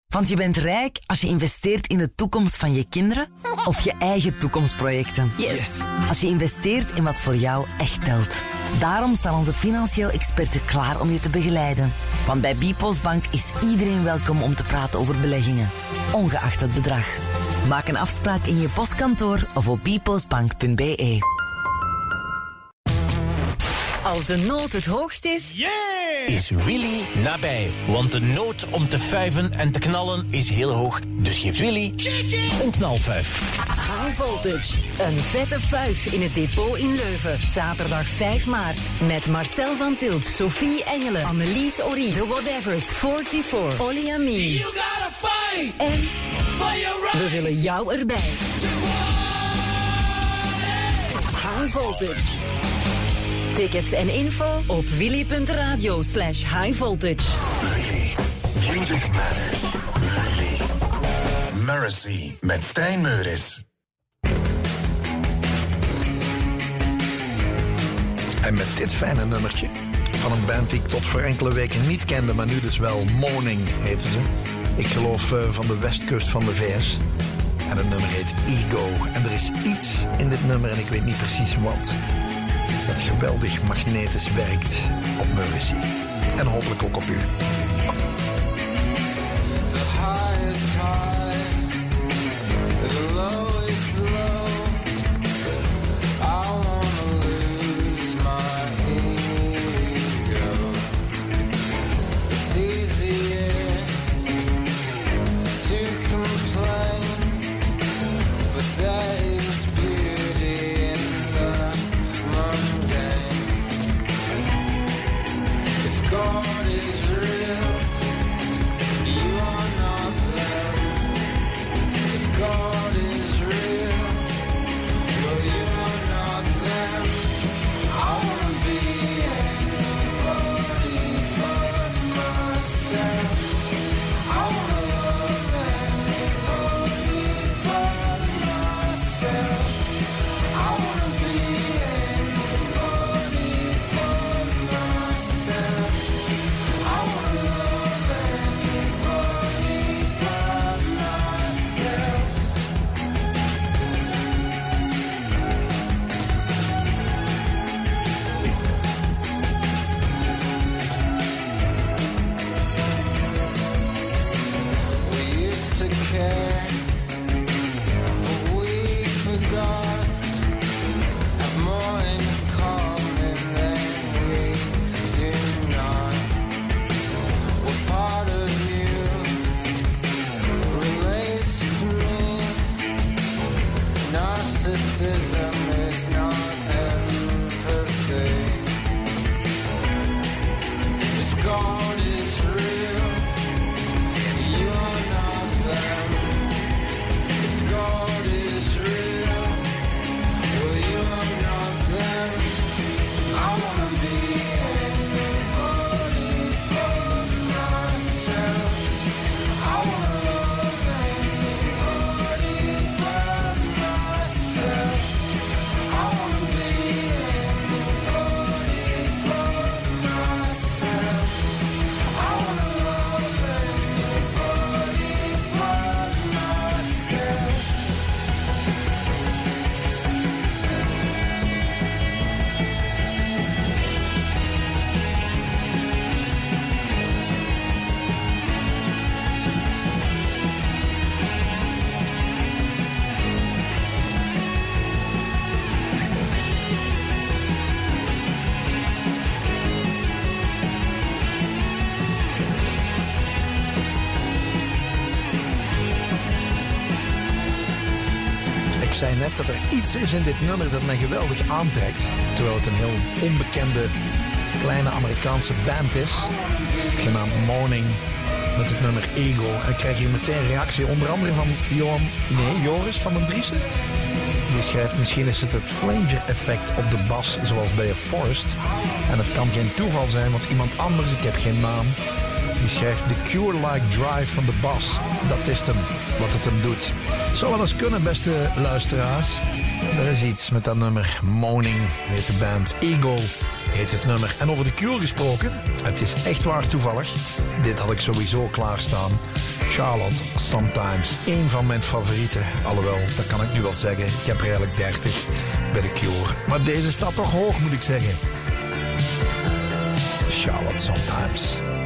Want je bent rijk als je investeert in de toekomst van je kinderen of je eigen toekomstprojecten. Yes. Als je investeert in wat voor jou echt telt. Daarom staan onze financieel experten klaar om je te begeleiden. Want bij Bpostbank is iedereen welkom om te praten over beleggingen, ongeacht het bedrag. Maak een afspraak in je postkantoor of op bpostbank.be. Als de nood het hoogst is... Is Willy nabij? Want de nood om te fuiven en te knallen is heel hoog. Dus geeft Willy een knalfuif. High Voltage. Een vette fuif in het depot in Leuven. Zaterdag 5 maart. Met Marcel van Tilt, Sophie Engelen, Annelies Ori, The Whatevers, 44, Olly Ami. En we willen jou erbij. High Voltage. Tickets en info op willy.radio slash high voltage. Willy. Music matters. Willy. Mercy met Stijn Meuris. En met dit fijne nummertje van een band die ik tot voor enkele weken niet kende, maar nu dus wel Morning heten ze. Ik geloof eh, van de westkust van de VS. En het nummer heet Ego. En er is iets in dit nummer, en ik weet niet precies wat, dat geweldig magnetisch werkt op Mercy. En hopelijk ook op u. iets is in dit nummer dat mij geweldig aantrekt. Terwijl het een heel onbekende kleine Amerikaanse band is. Genaamd Morning met het nummer Ego. En ik krijg hier meteen reactie onder andere van Johan, nee, Joris van den Driessen. Die schrijft, misschien is het het flanger effect op de bas, zoals bij een Forest. En het kan geen toeval zijn, want iemand anders, ik heb geen naam, die schrijft The Cure-like drive van de bas. Dat is hem, wat het hem doet. Zou wel eens kunnen, beste luisteraars. Er is iets met dat nummer. Moaning heet de band. Ego heet het nummer. En over de Cure gesproken, het is echt waar toevallig. Dit had ik sowieso klaarstaan. Charlotte, Sometimes. Een van mijn favorieten. Alhoewel, dat kan ik nu wel zeggen. Ik heb er eigenlijk 30 bij de Cure. Maar deze staat toch hoog, moet ik zeggen. Charlotte, Sometimes.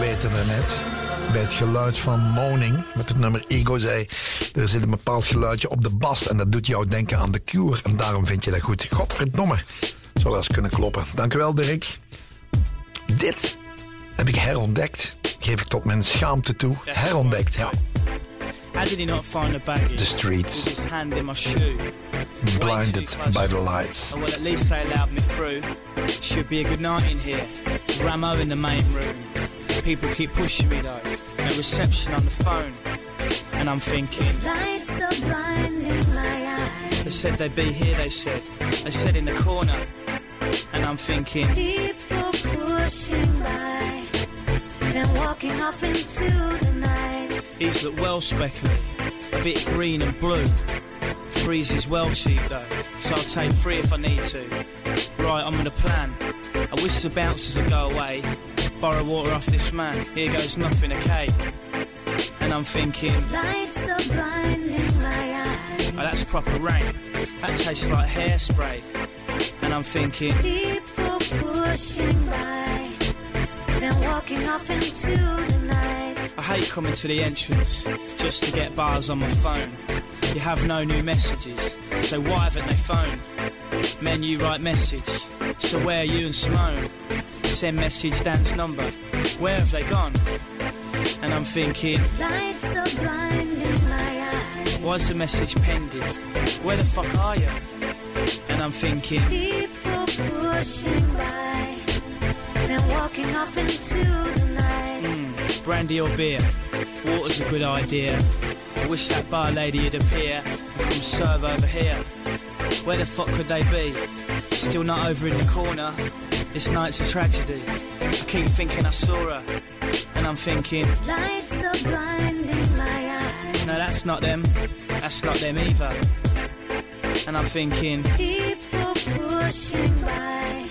Weten daarnet. Bij het geluid van Moning met het nummer Ego zei... er zit een bepaald geluidje op de bas en dat doet jou denken aan de Cure. En daarom vind je dat goed. Godverdomme. Zou wel eens kunnen kloppen. Dankjewel Dirk. Dit heb ik herontdekt. Geef ik tot mijn schaamte toe. Herontdekt, ja. How did he not find the baggage? The streets. With his hand in my shoe. Blinded by the lights. Oh, well, at least they allowed me through. Should be a good night in here. Ramo in the main room. People keep pushing me though. No reception on the phone. And I'm thinking. Lights are blinding my eyes. They said they'd be here, they said. They said in the corner. And I'm thinking. People pushing by. Then walking off into the night. These look well speckled. A bit green and blue. Threes is well cheap though. So I'll take three if I need to. Right, I'm gonna plan. I wish the bouncers would go away. Borrow water off this man. Here goes nothing, okay? And I'm thinking. Lights are blinding my eyes. Oh, that's proper rain. That tastes like hairspray. And I'm thinking. People pushing by. Then walking off into the night. I hate coming to the entrance just to get bars on my phone. You have no new messages, so why haven't they phoned? Men, you write message. So where are you and Simone? Send message dance number. Where have they gone? And I'm thinking, Lights are blinding my eyes. why's the message pending? Where the fuck are you? And I'm thinking, People pushing by. Then walking off into the night. hmm, brandy or beer? Water's a good idea. I wish that bar lady would appear and come serve over here. Where the fuck could they be? Still not over in the corner. This night's a tragedy. I keep thinking I saw her. And I'm thinking, Lights are blinding my eyes. no, that's not them. That's not them either. And I'm thinking, People pushing by.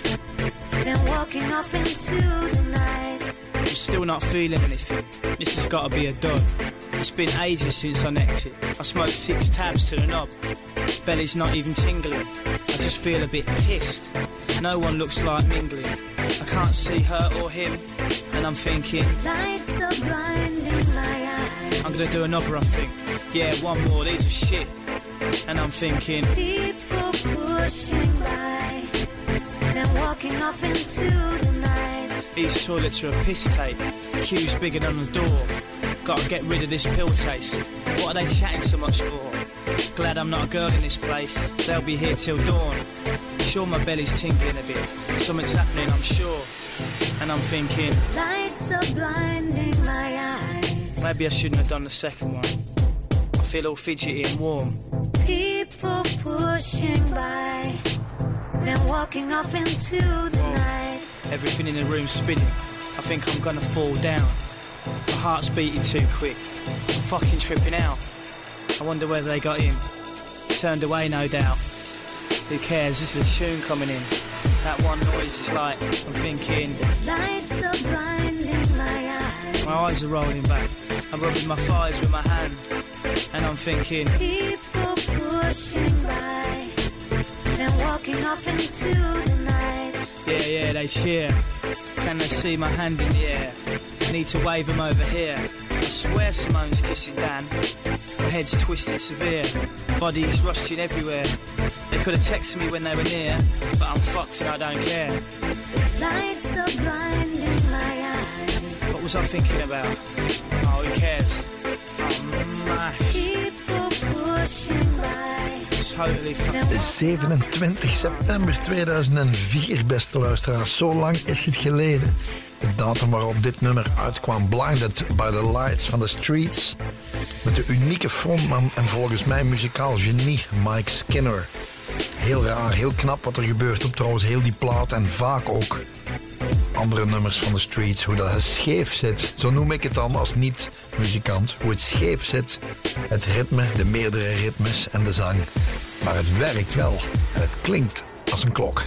Then walking off into the night. I'm still not feeling anything. This has got to be a dud. It's been ages since I necked it. I smoked six tabs to the knob. Belly's not even tingling. I just feel a bit pissed. No one looks like mingling. I can't see her or him. And I'm thinking, Lights are blinding my eyes. I'm gonna do another, I think. Yeah, one more, these are shit. And I'm thinking, People pushing by. Then walking off into the night. These toilets are a piss tape. Queues bigger than the door. Gotta get rid of this pill taste. What are they chatting so much for? Glad I'm not a girl in this place. They'll be here till dawn. Sure, my belly's tingling a bit. Something's happening, I'm sure. And I'm thinking, Lights are blinding my eyes. maybe I shouldn't have done the second one. I feel all fidgety and warm. People pushing by. Then walking off into the night. Everything in the room spinning. I think I'm gonna fall down. My heart's beating too quick. I'm fucking tripping out. I wonder whether they got him. Turned away, no doubt. Who cares? This is a tune coming in. That one noise is like, I'm thinking, Lights are blinding my eyes. my eyes are rolling back. I'm rubbing my thighs with my hand. And I'm thinking, People pushing by. Then walking off into the. Yeah, yeah, they cheer. Can they see my hand in the air? Need to wave them over here. I swear Simone's kissing Dan. My head's twisted severe. Bodies rusting everywhere. They could have texted me when they were near, but I'm fucked and I don't care. Lights are blinding my eyes. What was I thinking about? Oh, who cares? Oh, I'm mash. People pushing by. Totally fucking. 27 september 2004, beste luisteraars. Zo lang is het geleden. De datum waarop dit nummer uitkwam, Blinded by the Lights van The Streets. Met de unieke frontman en volgens mij muzikaal genie Mike Skinner. Heel raar, heel knap wat er gebeurt op trouwens heel die plaat en vaak ook andere nummers van The Streets. Hoe dat scheef zit, zo noem ik het dan als niet-muzikant. Hoe het scheef zit, het ritme, de meerdere ritmes en de zang. Maar het werkt wel en het klinkt als een klok.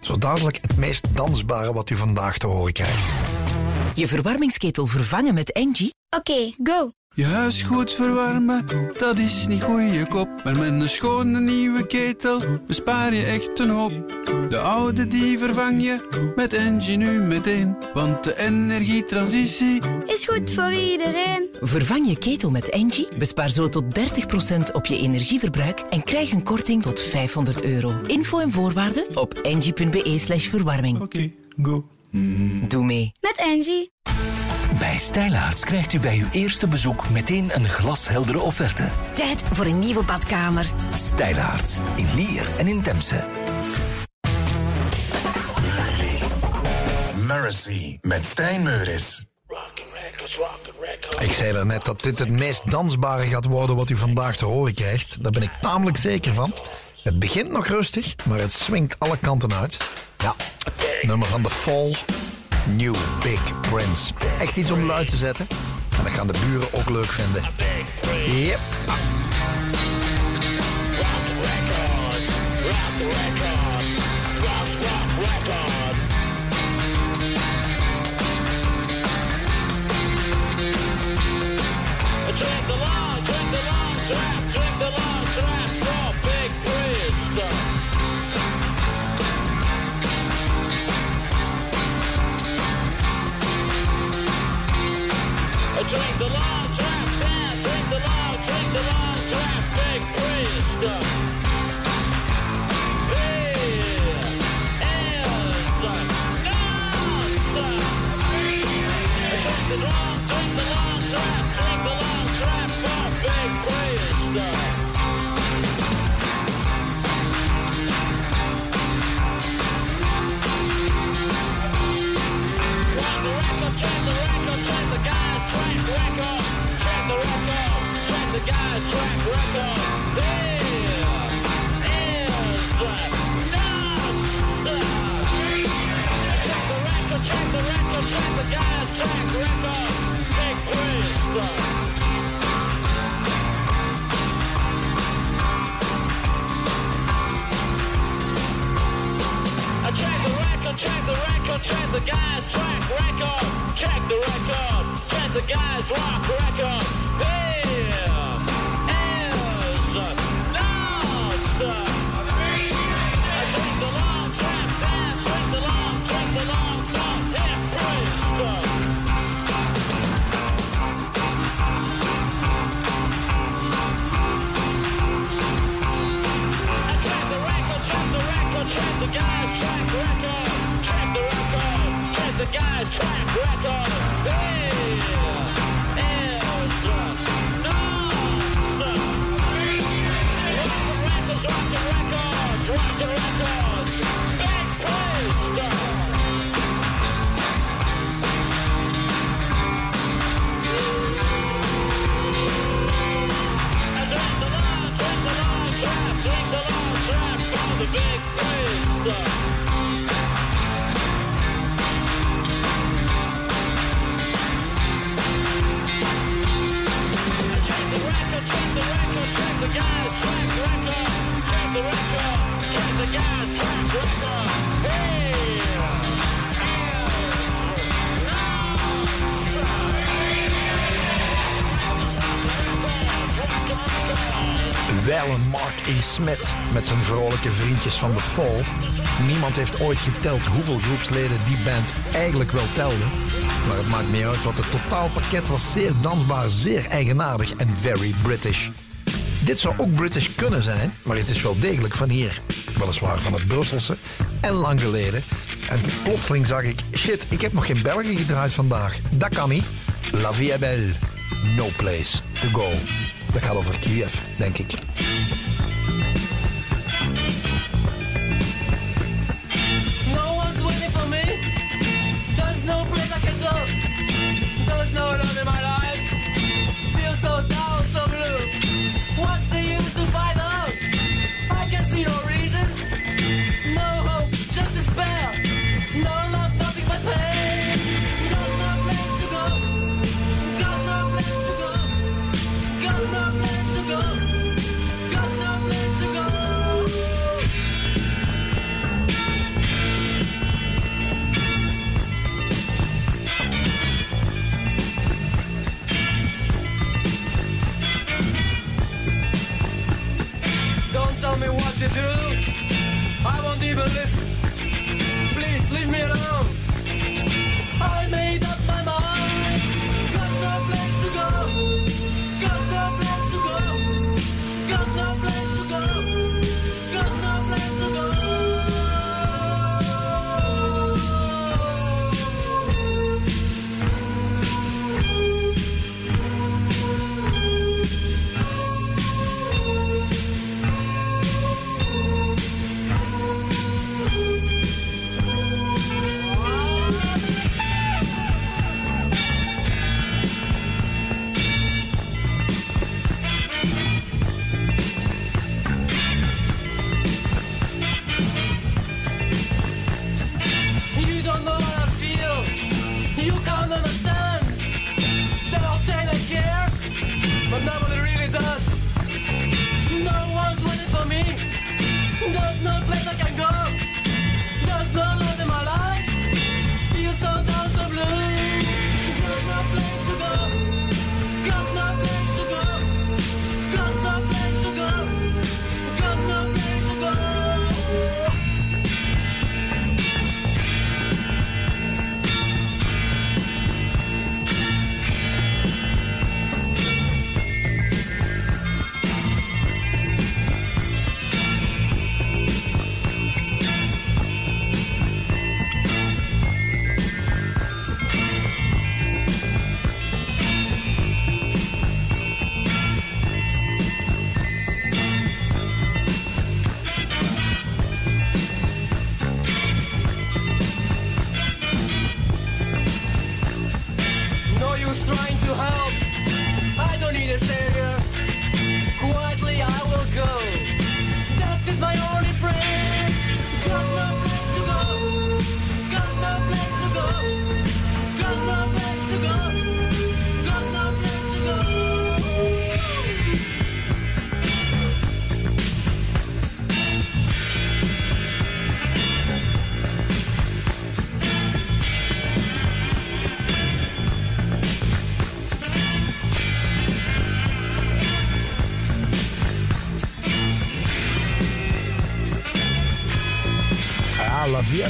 Zo dadelijk het meest dansbare wat u vandaag te horen krijgt. Je verwarmingsketel vervangen met Engie? Oké, go. Je huis goed verwarmen, dat is niet goeie kop. Maar met een schone nieuwe ketel bespaar je echt een hoop. De oude die vervang je met Engie nu meteen. Want de energietransitie Is goed voor iedereen. Vervang je ketel met Engie, bespaar zo tot 30% op je energieverbruik en krijg een korting tot 500 euro. Info en voorwaarden op engie.be slash verwarming. Oké, go. Doe mee. Met Angie. Bij Stijlaarts krijgt u bij uw eerste bezoek meteen een glasheldere offerte. Tijd voor een nieuwe badkamer. Stijlaarts in Lier en in Temse. Mercy met Stijn Meuris. Ik zei daarnet dat dit het meest dansbare gaat worden wat u vandaag te horen krijgt. Daar ben ik tamelijk zeker van. Het begint nog rustig, maar het swingt alle kanten uit. Ja, nummer van The Fall, New Big Prince. Echt iets om luid te zetten. En dat gaan de buren ook leuk vinden. Yep. Drink the long trap, man, drink the long, drink the long trap, big priest. Here is nonsense. Drink the long, check the guy's track record. Check the record, check the guy's rock record. Here Met zijn vrolijke vriendjes van The Fall. Niemand heeft ooit geteld hoeveel groepsleden die band eigenlijk wel telde. Maar het maakt niet uit, want het totaalpakket was zeer dansbaar, zeer eigenaardig en very British. Dit zou ook British kunnen zijn, maar het is wel degelijk van hier. Weliswaar van het Brusselse en lang geleden. En plotseling zag ik, shit, ik heb nog geen Belgen gedraaid vandaag. Dat kan niet. La vie est belle. No place to go. Dat gaat over Kiev, denk ik.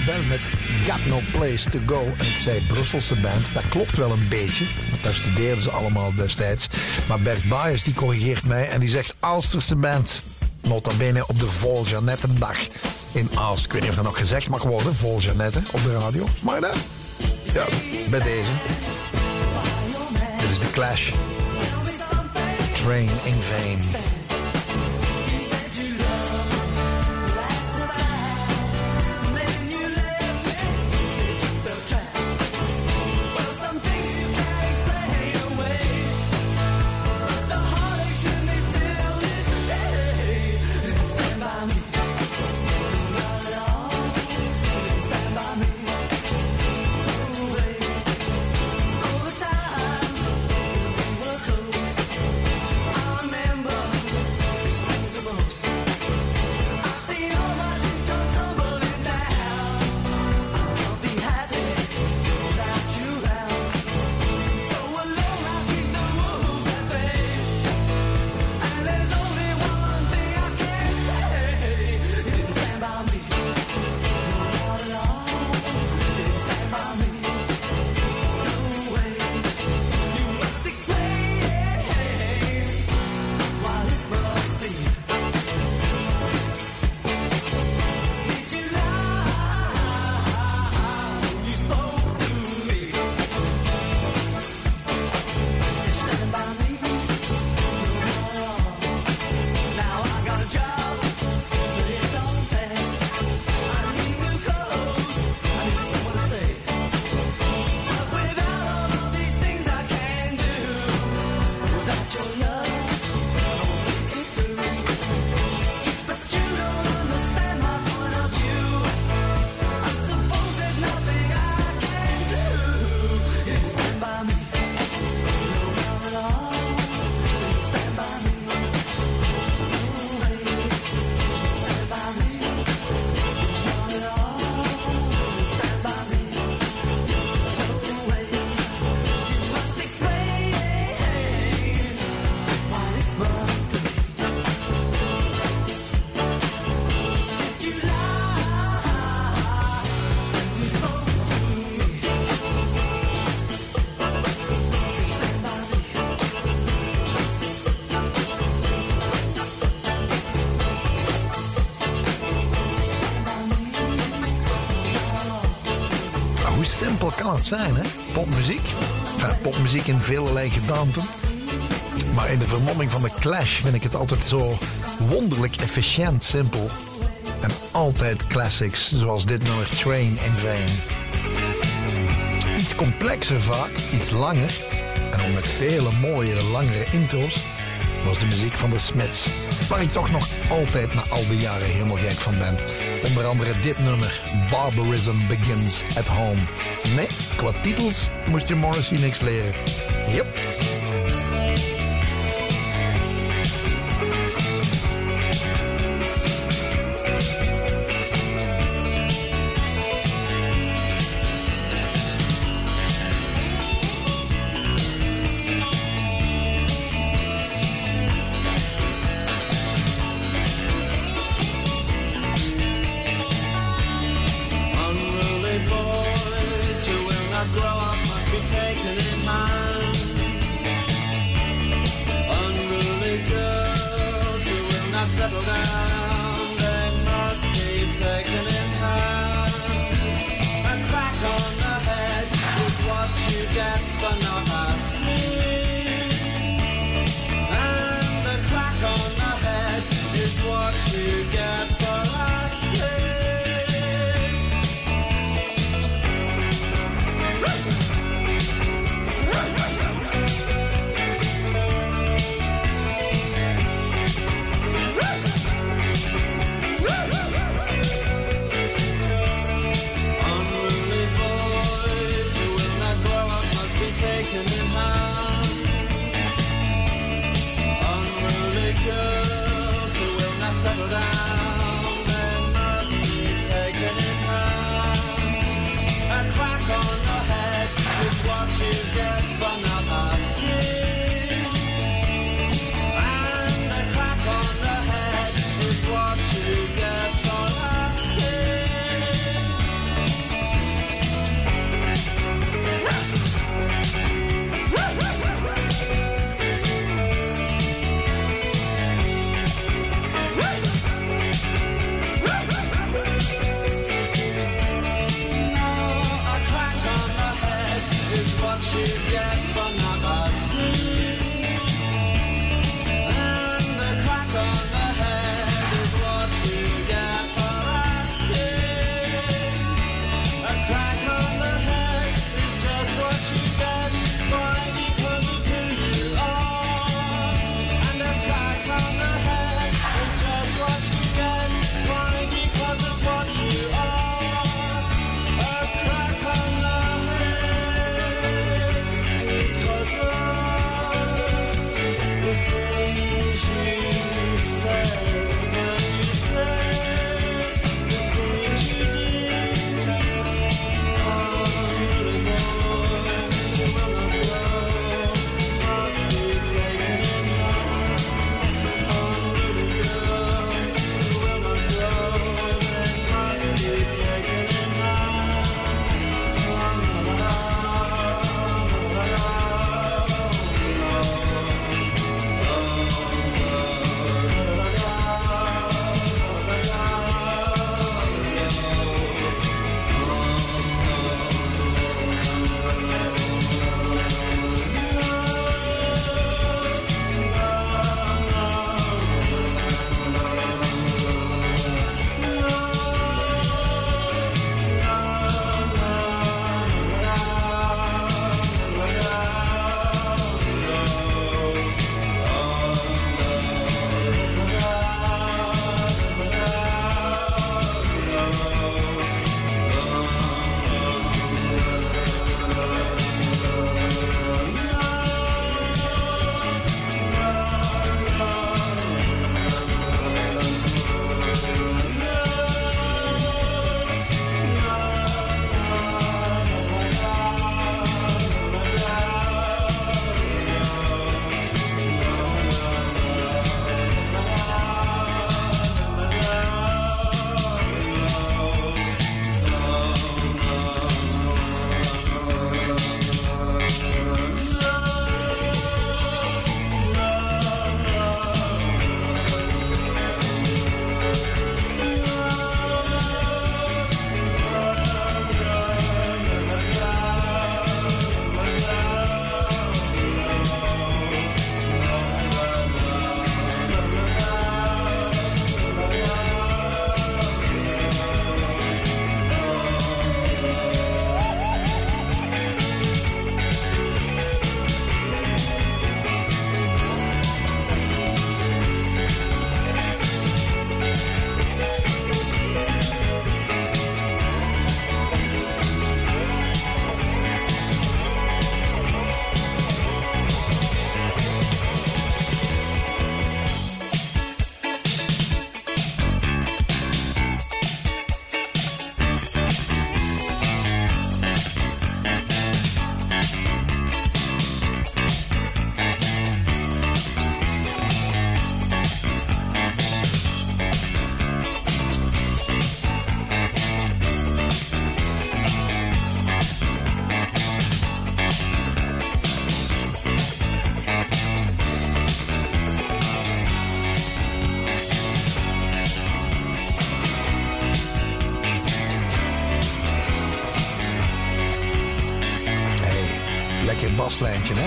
Belle met Got No Place To Go. En ik zei Brusselse band, dat klopt wel een beetje. Want daar studeerden ze allemaal destijds. Maar Bert Baes die corrigeert mij en die zegt Alsterse band. Nota bene op de Vol Jeannettendag in Aalst. Ik weet niet of dat nog gezegd mag worden, Vol Jeannette op de radio. Maar? Ja, bij deze. Dit is de Clash. Train in Vain. Kan het zijn, hè? Popmuziek. Popmuziek in velelei gedaanten. Maar in de vermomming van de Clash vind ik het altijd zo wonderlijk efficiënt simpel. En altijd classics, zoals dit nummer Train in Vain. Iets complexer vaak, iets langer. En ook met vele mooiere, langere intro's was de muziek van de Smiths. Waar ik toch nog altijd na al die jaren helemaal gek van ben. Onder andere dit nummer, Barbarism Begins at Home. Nee, qua titels moest je Morrissey niks leren. Yep.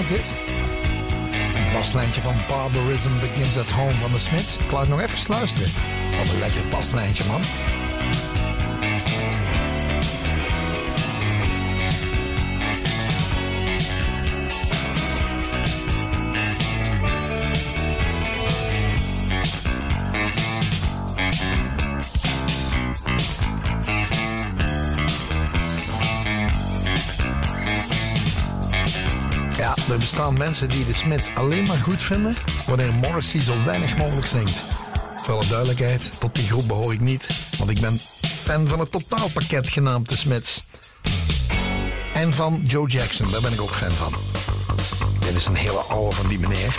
Dit? Een baslijntje van Barbarism Begins at Home van de Smiths. Ik laat nog even luisteren. Wat een lekker baslijntje, man. Mensen die de Smiths alleen maar goed vinden wanneer Morrissey zo weinig mogelijk zingt. Voor alle duidelijkheid, tot die groep behoor ik niet, want ik ben fan van het totaalpakket genaamd de Smiths. En van Joe Jackson, daar ben ik ook fan van. Dit is een hele oude van die meneer.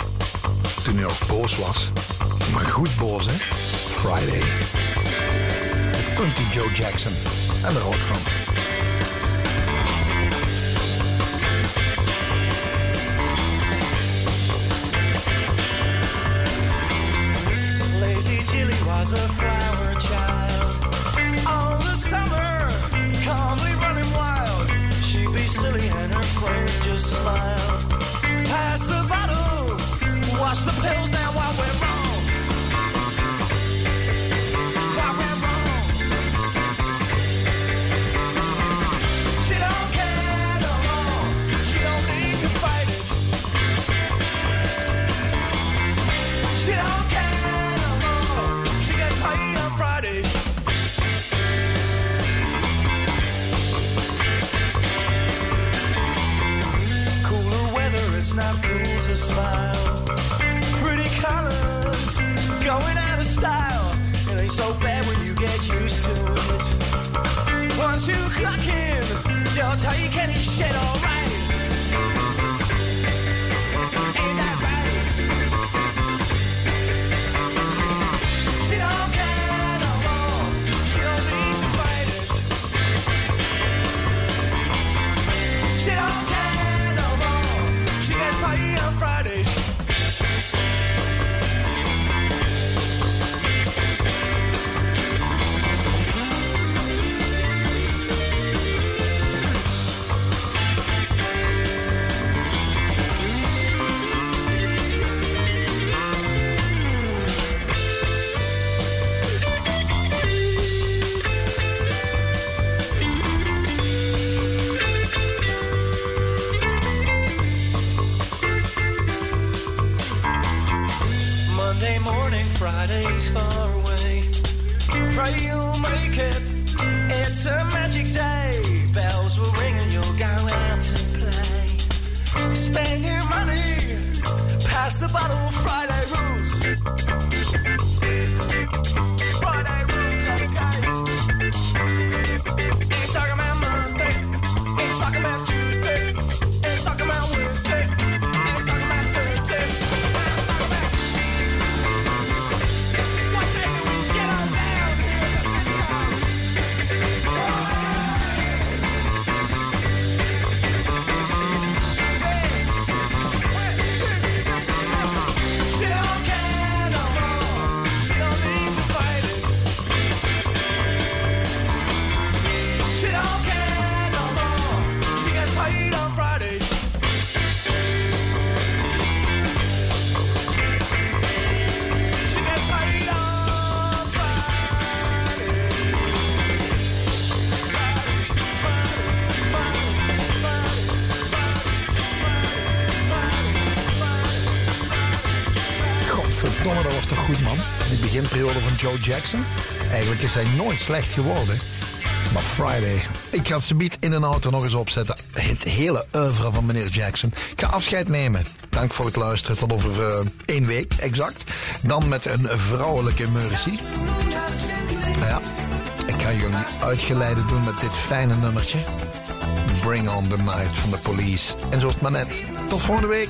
Toen hij nog boos was. Maar goed boos, hè? Friday. Punky Joe Jackson. En daar hou ik van. Jilly was a smile. Pretty colors going out of style. It ain't so bad when you get used to it. Once you clock in, you'll take any shit alright. Joe Jackson. Eigenlijk is hij nooit slecht geworden. Maar Friday. Ik ga het biedt in een auto nog eens opzetten. Het hele oeuvre van meneer Jackson. Ik ga afscheid nemen. Dank voor het luisteren. Tot over uh, één week, exact. Dan met een vrouwelijke Mercy. Nou ja, ik ga jullie uitgeleide doen met dit fijne nummertje. Bring on the night van de police. En zoals het maar net. Tot volgende week.